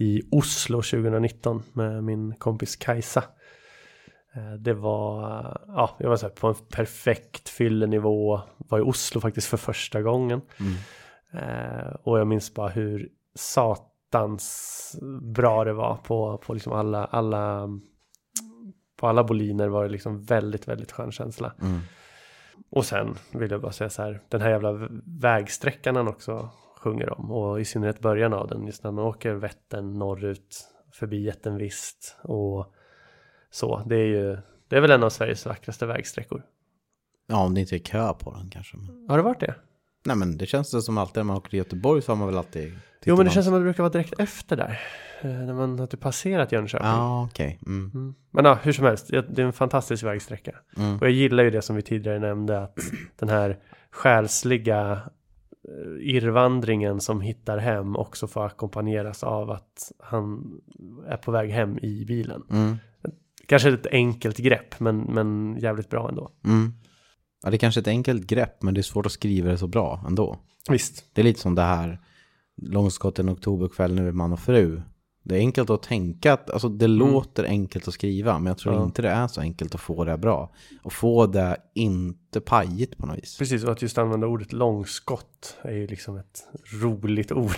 i Oslo 2019 med min kompis Kajsa. Eh, Det var, ja, jag var så här på en perfekt fyllenivå. Var i Oslo faktiskt för första gången. Eh, och jag minns bara hur satans bra det var på, på liksom alla, alla, på alla boliner var det liksom väldigt, väldigt skön känsla. Och sen vill jag bara säga så här, den här jävla vägsträckan han också sjunger om och i synnerhet början av den, just när man åker Vättern norrut förbi Jättenvist och så, det är ju Det är väl en av Sveriges vackraste vägsträckor. Ja, om det inte är kö på den kanske. Har det varit det? Nej, men det känns det som alltid när man åker till Göteborg så har man väl alltid... Jo, men det känns som att det brukar vara direkt efter där. Eh, När man har typ passerat Jönköping. Ja, okej. Mm. Mm. Men ja, hur som helst, det är en fantastisk vägsträcka. Mm. Och jag gillar ju det som vi tidigare nämnde, att den här själsliga irrvandringen som hittar hem också får ackompanjeras av att han är på väg hem i bilen. Mm. Kanske ett enkelt grepp, men, men jävligt bra ändå. Mm. Ja, det är kanske ett enkelt grepp, men det är svårt att skriva det så bra ändå. Visst. Det är lite som det här långskott en oktoberkväll nu är man och fru. Det är enkelt att tänka, att, alltså det låter enkelt att skriva, men jag tror Ja. inte det är så enkelt att få det bra. Och få det inte pajigt på något vis. Precis, och att just använda ordet långskott är ju liksom ett roligt ord.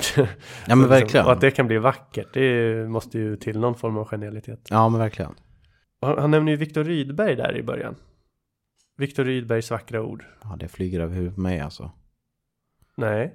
Ja, men verkligen. Och att det kan bli vackert, det måste ju till någon form av genialitet. Ja, men verkligen. Han, han nämner ju Viktor Rydberg där i början. Viktor Rydbergs vackra ord. Ja, det flyger över huvudet på mig alltså. Nej,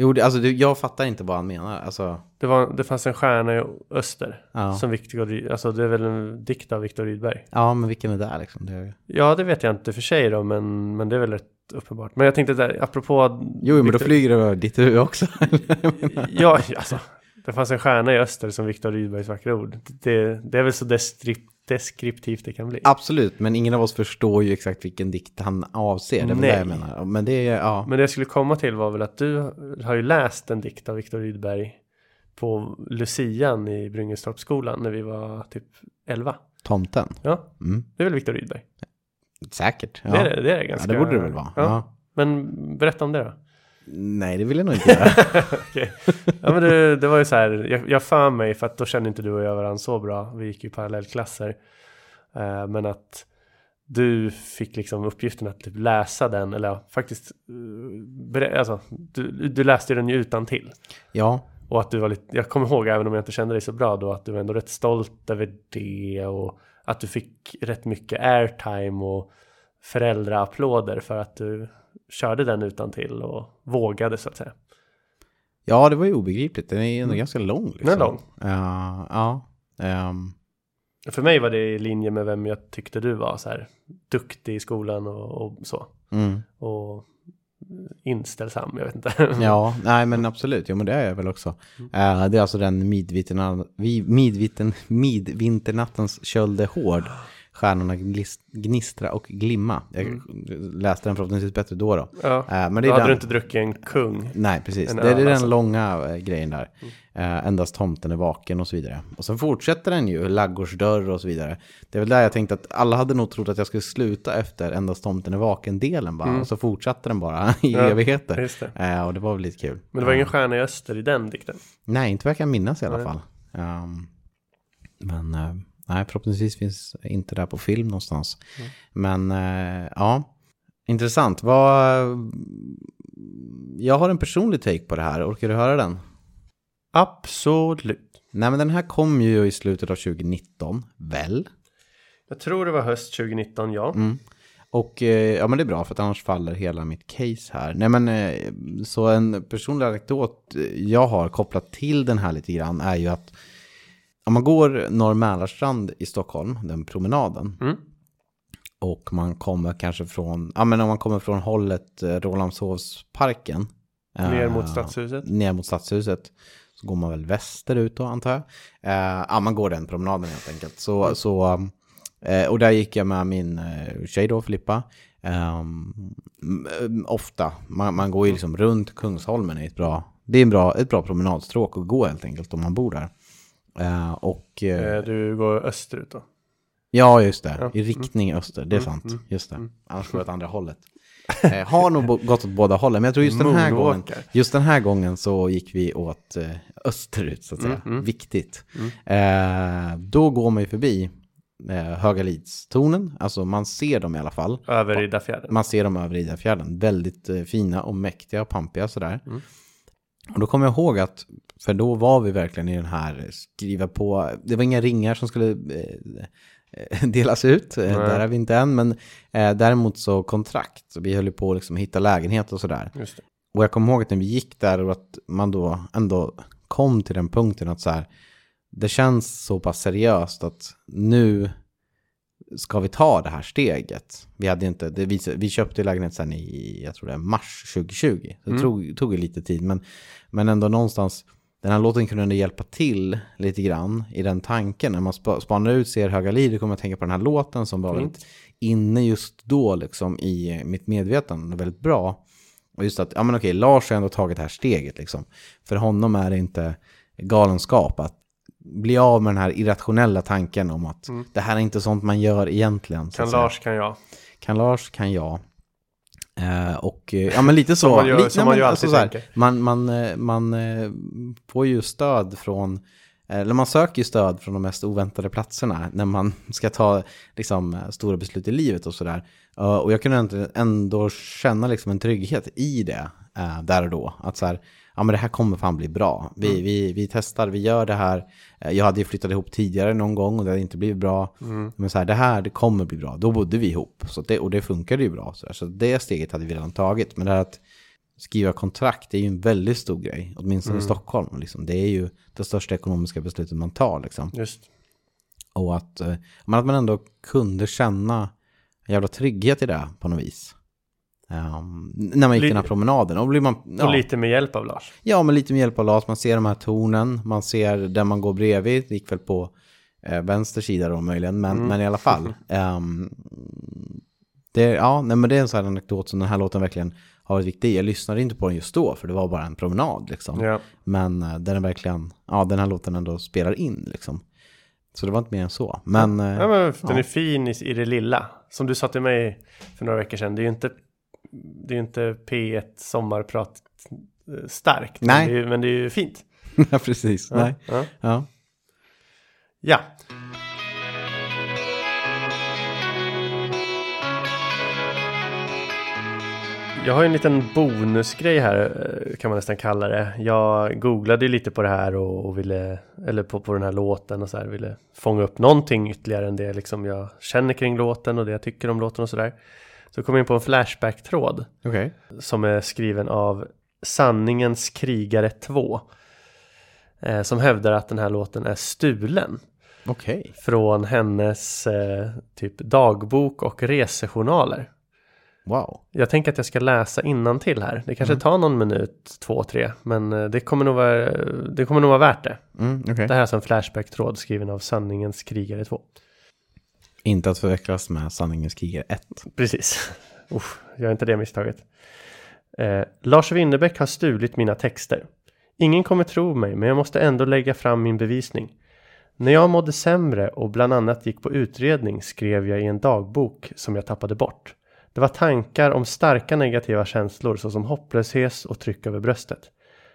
Jo, det, alltså det, jag fattar inte vad han menar. Alltså, det, var, det fanns en stjärna i öster. ja. Som Viktor, Ry- alltså det är väl en dikt av Viktor Rydberg. ja, men vilken är det liksom? Det... Ja, det vet jag inte för sig då, men, men det är väl rätt uppenbart. Men jag tänkte där, apropå... Jo, men då Viktor- flyger det över ditt huvud också. Ja, alltså. Det fanns en stjärna i öster som Viktor Rydbergs vackra ord. Det, det är väl så deskrip, deskriptivt det kan bli. Absolut, men ingen av oss förstår ju exakt vilken dikt han avser. Det är Nej. det jag menar. Men det ja. Men det jag skulle komma till var väl att du har ju läst en dikt av Viktor Rydberg på Lucian i Bryngestorpsskolan när vi var typ 11. Tomten. Ja, Mm. det är väl Viktor Rydberg? Säkert. Ja. Det, är det, det är ganska... Ja, det borde det väl vara. Ja. Ja. Men berätta om det då. Nej, det vill jag nog inte göra. Okej. Ja men det, det var ju så här, jag, jag för mig, för att då kände inte du och jag varandra så bra, vi gick ju parallellklasser. Eh, men att du fick liksom uppgiften att typ läsa den, eller ja, faktiskt, uh, berä- alltså, du, du läste den ju utan till ja, Och att du var lite, jag kommer ihåg, även om jag inte kände dig så bra då, att du var ändå rätt stolt över det och att du fick rätt mycket airtime och föräldraapplåder för att du körde den utan till och vågade så att säga. ja, det var ju obegripligt. Den är ju ändå ganska lång. Liksom. Den är lång. Ja, ja. ehm, För mig var det i linje med vem jag tyckte du var så här duktig i skolan och, och så. mm. Och inställsam, jag vet inte. Ja, nej men absolut. Jo men det är jag väl också. Eh, det är alltså den midvinterna, vi- midviten, midvinternattens köld är hård. Stjärnorna gnistra och glimma. Jag läste den förhoppningsvis bättre då då. ja. Eh, men det Då är hade den... du inte druckit en kung. Nej, precis. En Det, är den alltså. långa eh, grejen där. Eh, endast tomten är vaken och så vidare. Och sen fortsätter den ju, laggårdsdörr och så vidare. Det är väl där jag tänkte att alla hade nog trott att jag skulle sluta efter endast tomten är vaken-delen bara. Och så fortsatte den bara i Mm. Ja, evigheter. det. Och det var väl lite kul. Men det var ingen stjärna i öster i den dikten. Nej, inte vad jag kan minnas i alla Nej. fall. Ehm, men nej, förhoppningsvis finns inte det på film någonstans. Mm. Men eh, ja, intressant. Vad... Jag har en personlig take på det här. Orkar du höra den? Absolut. Nej, men den här kom ju i slutet av 2019, väl? Jag tror det var höst 2019, ja. Mm. Och eh, ja, men det är bra för att annars faller hela mitt case här. Nej, men eh, så en personlig anekdot jag har kopplat till den här lite grann är ju att om man går Norr Mälarstrand i Stockholm, den promenaden, Mm. och man kommer kanske från, ja men om man kommer från hållet eh, Rålambshovsparken. Ner eh, mot stadshuset. Ner mot stadshuset. Så går man väl västerut då antar jag. Eh, ja, man går den promenaden helt enkelt. Så, så, eh, och där gick jag med min eh, tjej då, Filippa. Um, ofta, man, man går ju liksom runt Kungsholmen i ett bra, det är en bra, ett bra promenadstråk att gå helt enkelt om man bor där. Eh, och, eh, Eh, Du går österut då. Ja, just det. Ja. I riktning öster, det är Mm, sant. mm, Just det. mm. Annars går det åt andra hållet. Eh, har nog gått åt båda hållen, men jag tror just den här gången, just den här gången så gick vi åt eh, österut, så att säga. Mm, mm. Viktigt. Eh, då går man ju förbi eh, Högalidstornen, alltså man ser dem i alla fall. Över Riddarfjärden. Man ser dem över Riddarfjärden, väldigt fina och mäktiga och pampiga sådär. Mm. Och då kommer jag ihåg att, för då var vi verkligen i den här skriva på, det var inga ringar som skulle eh, eh, delas ut, eh, Nej. där är vi inte än, men eh, däremot så kontrakt, så vi höll ju på att liksom hitta lägenhet och sådär. Och jag kommer ihåg att när vi gick där och att man då ändå kom till den punkten att så här, det känns så pass seriöst att nu ska vi ta det här steget? Vi, hade inte, det, vi, vi köpte lägenhet sen i, jag tror det är mars 2020. Så det tog, tog ju lite tid, men, men ändå någonstans, den här låten kunde hjälpa till lite grann i den tanken. När man sp spanar ut ser höga liv, då kommer jag tänka på den här låten som var väldigt inne just då liksom i mitt medvetande, väldigt bra. Och just att, ja men okej, Lars har ändå tagit det här steget liksom. För honom är det inte galenskap att bli av med den här irrationella tanken om att det här är inte sånt man gör egentligen. Kan. Lars, kan jag. Kan Lars, kan jag. Eh, och eh, ja men lite så. man gör- lite, som man ju alltså alltid så här. Man, man, eh, man får ju stöd från, eller man söker ju stöd från de mest oväntade platserna när man ska ta liksom, stora beslut i livet och sådär. Och jag kunde ändå, känna liksom en trygghet i det där och då. Att så här, ja men det här kommer fan bli bra. Vi, Mm. vi, vi testar, vi gör det här. Eh, Jag hade ju flyttat ihop tidigare någon gång och det hade inte blivit bra. Mm. Men så här, det här det kommer bli bra. Då bodde vi ihop. Så det, och det funkade ju bra. Så, där. så det steget hade vi redan tagit. Men det här att skriva kontrakt är ju en väldigt stor grej. Åtminstone Mm. i Stockholm. Liksom. Det är ju det största ekonomiska beslutet man tar. Liksom. Just. Och att, eh, men att man ändå kunde känna en jävla trygghet i det på något vis. Ehm, när man gick Li- den här promenaden. Och blir man, Och ja, lite med hjälp av Lars. ja, men lite med hjälp av Lars. Man ser de här tornen. Man ser där man går bredvid. Det gick väl på eh, vänster sida då möjligen. Men, men i alla fall. ehm, det, ja, nej, men det är en sån här anekdot som den här låten verkligen har varit viktig. Jag lyssnade inte på den just då. För det var bara en promenad liksom. Ja. Men eh, den är verkligen, ja den här låten ändå spelar in liksom. Så det var inte mer än så. Men, eh, Ja, men den ja. är fin i, i det lilla. Som du sa till mig för några veckor sedan. Det är ju inte, det är inte P1 sommarprat eh, starkt. Nej. Men det är, men det är ju fint. ja, precis. Nej. Ja. Ja. ja. Jag har ju en liten bonusgrej här eh, kan man nästan kalla det. Jag googlade ju lite på det här och, och ville, eller på, på den här låten och så här, ville fånga upp någonting ytterligare än det liksom jag känner kring låten och det jag tycker om låten och sådär. Så kom jag in på en Flashback-tråd Okej. som är skriven av Sanningens krigare 2. Eh, som hävdar att den här låten är stulen Okej. från hennes eh, typ dagbok och resejournaler. Wow. Jag tänker att jag ska läsa till här. Det kanske Mm. tar någon minut, två, tre. Men eh, det kommer nog vara, det kommer nog vara värt det. Mm, okej. Det här är alltså en Flashback-tråd skriven av Sanningens krigare 2. Inte att förväxlas med Sanningens krigare 1. Precis. Uff, gör inte det misstaget. Eh, Lars Winnerbäck har stulit mina texter. Ingen kommer tro mig, men jag måste ändå lägga fram min bevisning. När jag mådde sämre och bland annat gick på utredning skrev jag i en dagbok som jag tappade bort. Det var tankar om starka negativa känslor såsom hopplöshet och tryck över bröstet.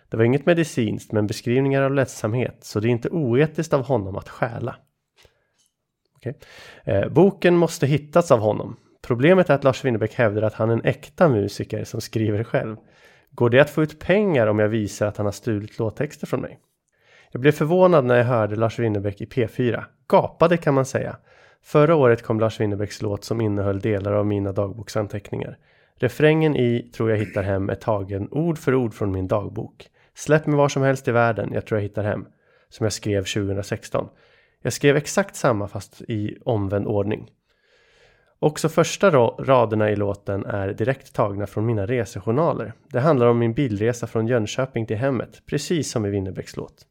Det var inget medicinskt men beskrivningar av ledsamhet så det är inte oetiskt av honom att stjäla. Okay. Eh, boken måste hittats av honom. Problemet är att Lars Winnerbäck hävdar att han är en äkta musiker som skriver själv. Går det att få ut pengar om jag visar att han har stulit låttexter från mig? Jag blev förvånad när jag hörde Lars Winnerbäck i P4. Gapade kan man säga. Förra året kom Lars Winnerbäcks låt som innehöll delar av mina dagboksanteckningar. Refrängen i Tror jag hittar hem är tagen ord för ord från min dagbok. Släpp mig var som helst i världen, jag tror jag hittar hem. Som jag skrev 2016. Jag skrev exakt samma fast i omvänd ordning. Också första raderna i låten är direkt tagna från mina resejournaler. Det handlar om min bilresa från Jönköping till hemmet, precis som i Winnerbäcks låt.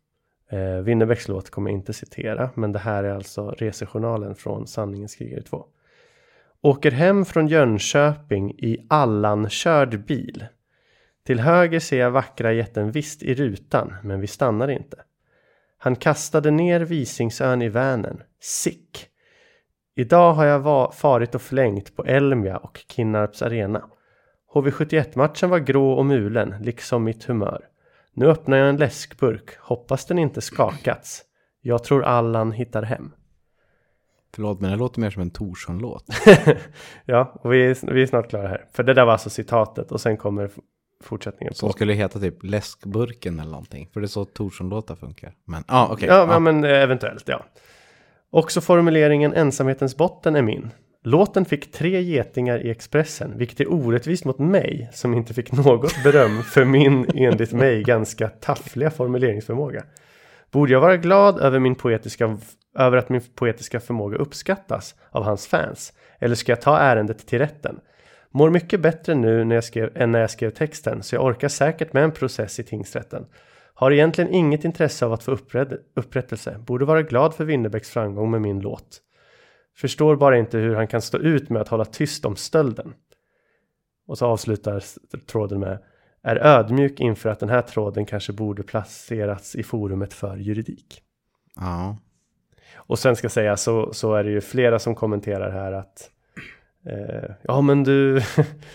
Eh, Winnerbäcks låt kommer jag inte citera, men det här är alltså resejournalen från Sanningens krigare 2. Åker hem från Jönköping i Allan-körd bil. Till höger ser jag vackra jätten visst i rutan, men vi stannar inte. Han kastade ner Visingsön i Vänern. Sick! Idag har jag va- farit och flängt på Elmia och Kinnarps arena. HV71-matchen var grå och mulen, liksom mitt humör. Nu öppnar jag en läskburk, hoppas den inte skakats. Jag tror Allan hittar hem. Förlåt, men det låter mer som en Torsson-låt. Ja, och vi är, vi är snart klara här. För det där var alltså citatet och sen kommer fortsättningen Som på. skulle heta typ Läskburken eller någonting. För det är så Torsson-låtar funkar. Men ja, okej. Ja, Ja. men eh, eventuellt, ja. Också formuleringen ensamhetens botten är min. Låten fick tre getingar i Expressen, vilket är orättvist mot mig som inte fick något beröm för min, enligt mig, ganska taffliga formuleringsförmåga. Borde jag vara glad över, min poetiska, över att min poetiska förmåga uppskattas av hans fans? Eller ska jag ta ärendet till rätten? Mår mycket bättre nu när jag skrev, än när jag skrev texten, så jag orkar säkert med en process i tingsrätten. Har egentligen inget intresse av att få upprätt, upprättelse. Borde vara glad för Winnerbäcks framgång med min låt. Förstår bara inte hur han kan stå ut med att hålla tyst om stölden. Och så avslutar tråden med är ödmjuk inför att den här tråden kanske borde placerats i forumet för juridik. Ja. Och sen ska säga så, så är det ju flera som kommenterar här att eh, ja men du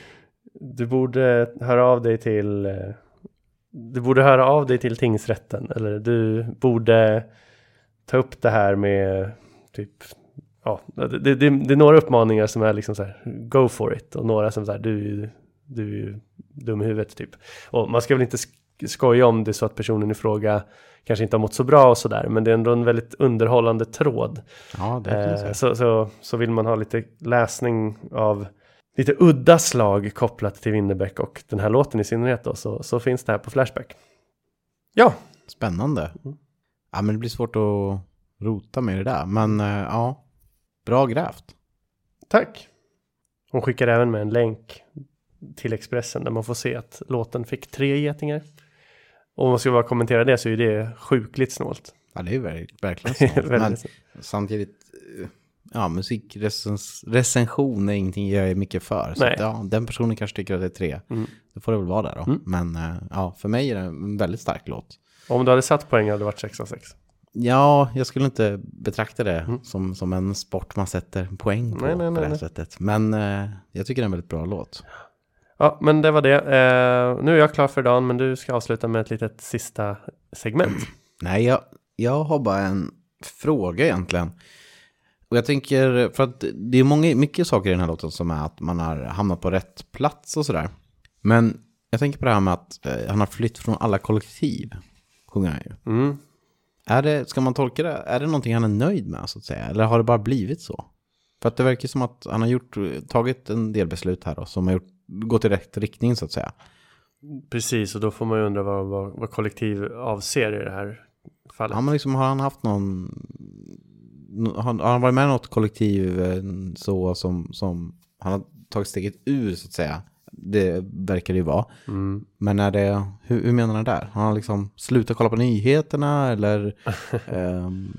du borde höra av dig till eh, du borde höra av dig till tingsrätten eller du borde ta upp det här med typ ja, det, det, det, är några uppmaningar som är liksom så här go for it och några som så här du, du är ju dum i huvudet typ. Och man ska väl inte skoja om det så att personen i fråga kanske inte har mått så bra och sådär men det är ändå en väldigt underhållande tråd. Ja. Eh, så, så, så vill man ha lite läsning av lite udda slag kopplat till Winnerbäck och den här låten i synnerhet då så, så finns det här på Flashback. Ja. Spännande. Ja, men det blir svårt att rota med det där. Men eh, ja, bra grävt. Tack. Hon skickar även med en länk till Expressen där man får se att låten fick tre getingar. Om man ska bara kommentera det så är det sjukligt snålt. Ja, det är verk verkligen snålt. men samtidigt, eh, ja, musikrecension är ingenting jag är mycket för. Så att, ja, den personen kanske tycker att det är tre. Mm. Då får det väl vara där då. Mm. Men eh, ja, för mig är det en väldigt stark låt. Om du hade satt poäng hade det varit 6 av 6. Ja, jag skulle inte betrakta det som, som en sport man sätter poäng på Nej, nej, på det nej, här nej. sättet. Men eh, jag tycker det är en väldigt bra låt. Ja, men det var det. Eh, nu är jag klar för dagen, men du ska avsluta med ett litet sista segment. Nej, jag, jag har bara en fråga egentligen. Och jag tänker, för att det är många, mycket saker i den här låten som är att man har hamnat på rätt plats och sådär. Men jag tänker på det här med att eh, han har flytt från alla kollektiv, sjunger han ju. Mm. Är det, ska man tolka det, är det någonting han är nöjd med så att säga? Eller har det bara blivit så? För att det verkar som att han har gjort, tagit en del beslut här då, som har gjort, gått i rätt riktning så att säga. Precis, och då får man ju undra vad, vad, vad kollektiv avser i det här fallet. Ja, men liksom, har han haft någon... Har, har han varit med i något kollektiv eh, så som, som han har tagit steget ur så att säga? Det verkar det ju vara. Mm. Men är det, hur, hur menar han där? Har han liksom slutat kolla på nyheterna eller ehm,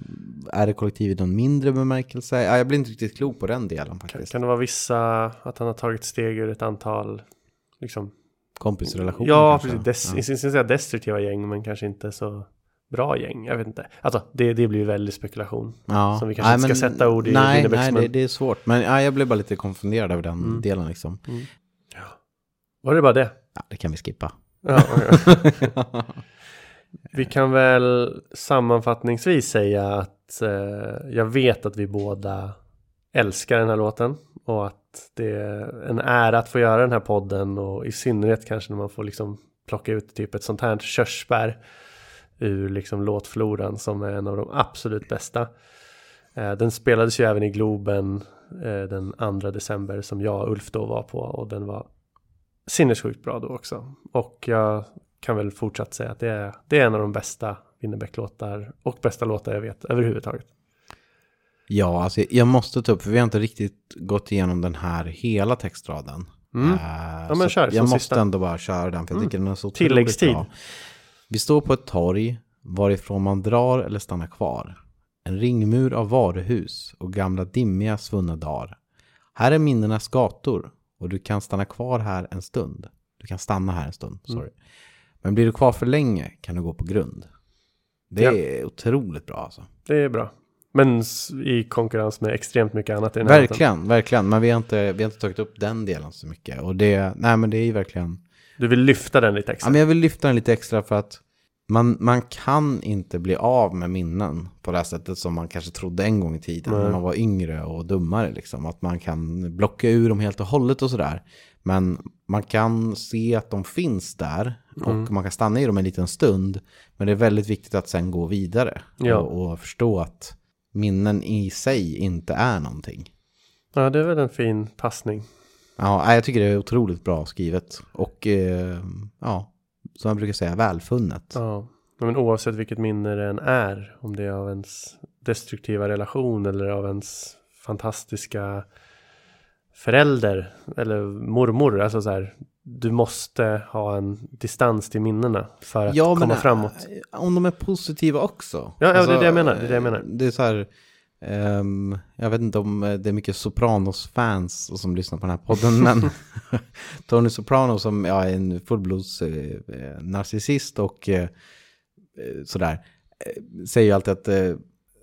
är det kollektiv i någon mindre bemärkelse? Ja, jag blir inte riktigt klok på den delen Kan, faktiskt. kan det vara vissa, att han har tagit steg ur ett antal, liksom, Kompisrelationer ja, kanske? precis, des, Ja. jag säga destruktiva gäng, men kanske inte så bra gäng, jag vet inte. Alltså, det, det blir väldigt spekulation. Ja. Som vi kanske inte ska sätta ord i Nej, nej det, det är svårt. Men ja, jag blev bara lite konfunderad över den Mm. delen liksom. Var det bara det? Ja, det kan vi skippa. Ja, okej. Vi kan väl sammanfattningsvis säga att eh, jag vet att vi båda älskar den här låten och att det är en ära att få göra den här podden och i synnerhet kanske när man får liksom plocka ut typ ett sånt här körsbär ur liksom låtfloran som är en av de absolut bästa. Eh, den spelades ju även i Globen eh, den 2 december som jag och Ulf då var på och den var sinnessjukt bra då också. Och jag kan väl fortsatt säga att det är, det är en av de bästa Winnerbäck-låtar och bästa låtar jag vet överhuvudtaget. Ja, alltså jag måste ta upp, för vi har inte riktigt gått igenom den här hela textraden. Mm. Eh, Ja, men kör, jag måste sista. ändå bara köra den, för jag Mm. tycker den är så otroligt Tilläggstid. bra. Vi står på ett torg, varifrån man drar eller stannar kvar. En ringmur av varuhus och gamla dimmiga svunna dagar. Här är minnenas gator och du kan stanna kvar här en stund. Du kan stanna här en stund, Mm. sorry. Men blir du kvar för länge kan du gå på grund. Det Ja. är otroligt bra alltså. Det är bra. Men i konkurrens med extremt mycket annat i den här låten. Verkligen, verkligen. Men vi har, inte, vi har inte tagit upp den delen så mycket. Och det, nej men det är ju verkligen... Du vill lyfta den lite Ja, extra. men jag vill lyfta den lite extra för att man, man kan inte bli av med minnen på det här sättet som man kanske trodde en gång i tiden Nej. när man var yngre och dummare. Liksom. Att man kan blocka ur dem helt och hållet och sådär. Men man kan se att de finns där och Mm. man kan stanna i dem en liten stund. Men det är väldigt viktigt att sen gå vidare Ja. och, och förstå att minnen i sig inte är någonting. Ja, det är väl en fin passning. Ja, jag tycker det är otroligt bra skrivet. Och eh, ja, som jag brukar säga, välfunnet. Ja. Men oavsett vilket minne det än är, om det är av ens destruktiva relation eller av ens fantastiska förälder eller mormor, alltså så här, du måste ha en distans till minnena för att Ja, komma men framåt. äh, om de är positiva också. Ja, ja, det är det jag menar, det är det jag menar. Det är så här, ehm, jag vet inte om det är mycket Sopranos-fans som lyssnar på den här podden, men Tony Soprano som ja, är en fullblods eh, narcissist och eh, eh, sådär, eh, säger ju alltid att, eh,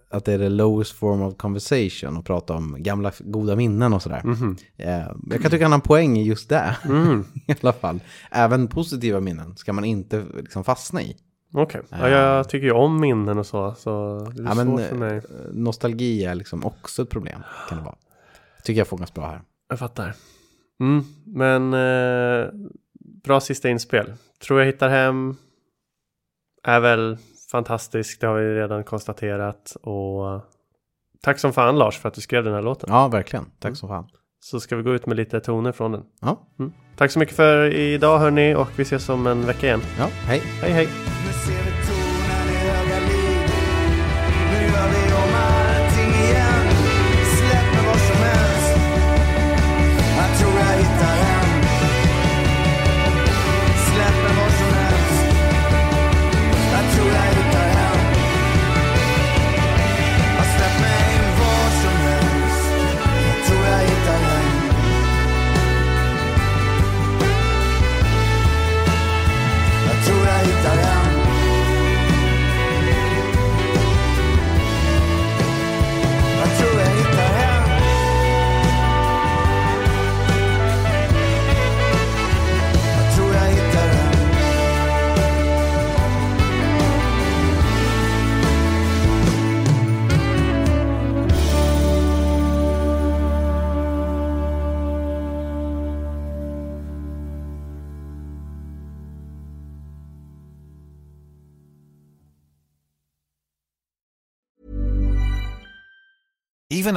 att det är the lowest form of conversation och prata om gamla goda minnen och sådär. Mhm. Eh, jag kan tycka han har en poäng i just det, Mm. i alla fall. Även positiva minnen ska man inte liksom fastna i. Okej, ja, jag tycker ju om minnen och så, så det är Ja, men, för mig. eh, nostalgi är liksom också ett problem. Kan det vara. Tycker jag fångas bra här. Jag fattar. Mm, men eh, bra sista inspel. Tror jag hittar hem. Är väl fantastisk, det har vi redan konstaterat. Och tack som fan Lars för att du skrev den här låten. Ja, verkligen. Tack Mm. så fan. Så ska vi gå ut med lite toner från den. Ja, Mm. Tack så mycket för idag hörni och vi ses om en vecka igen. ja hej. Hej hej! Nu ser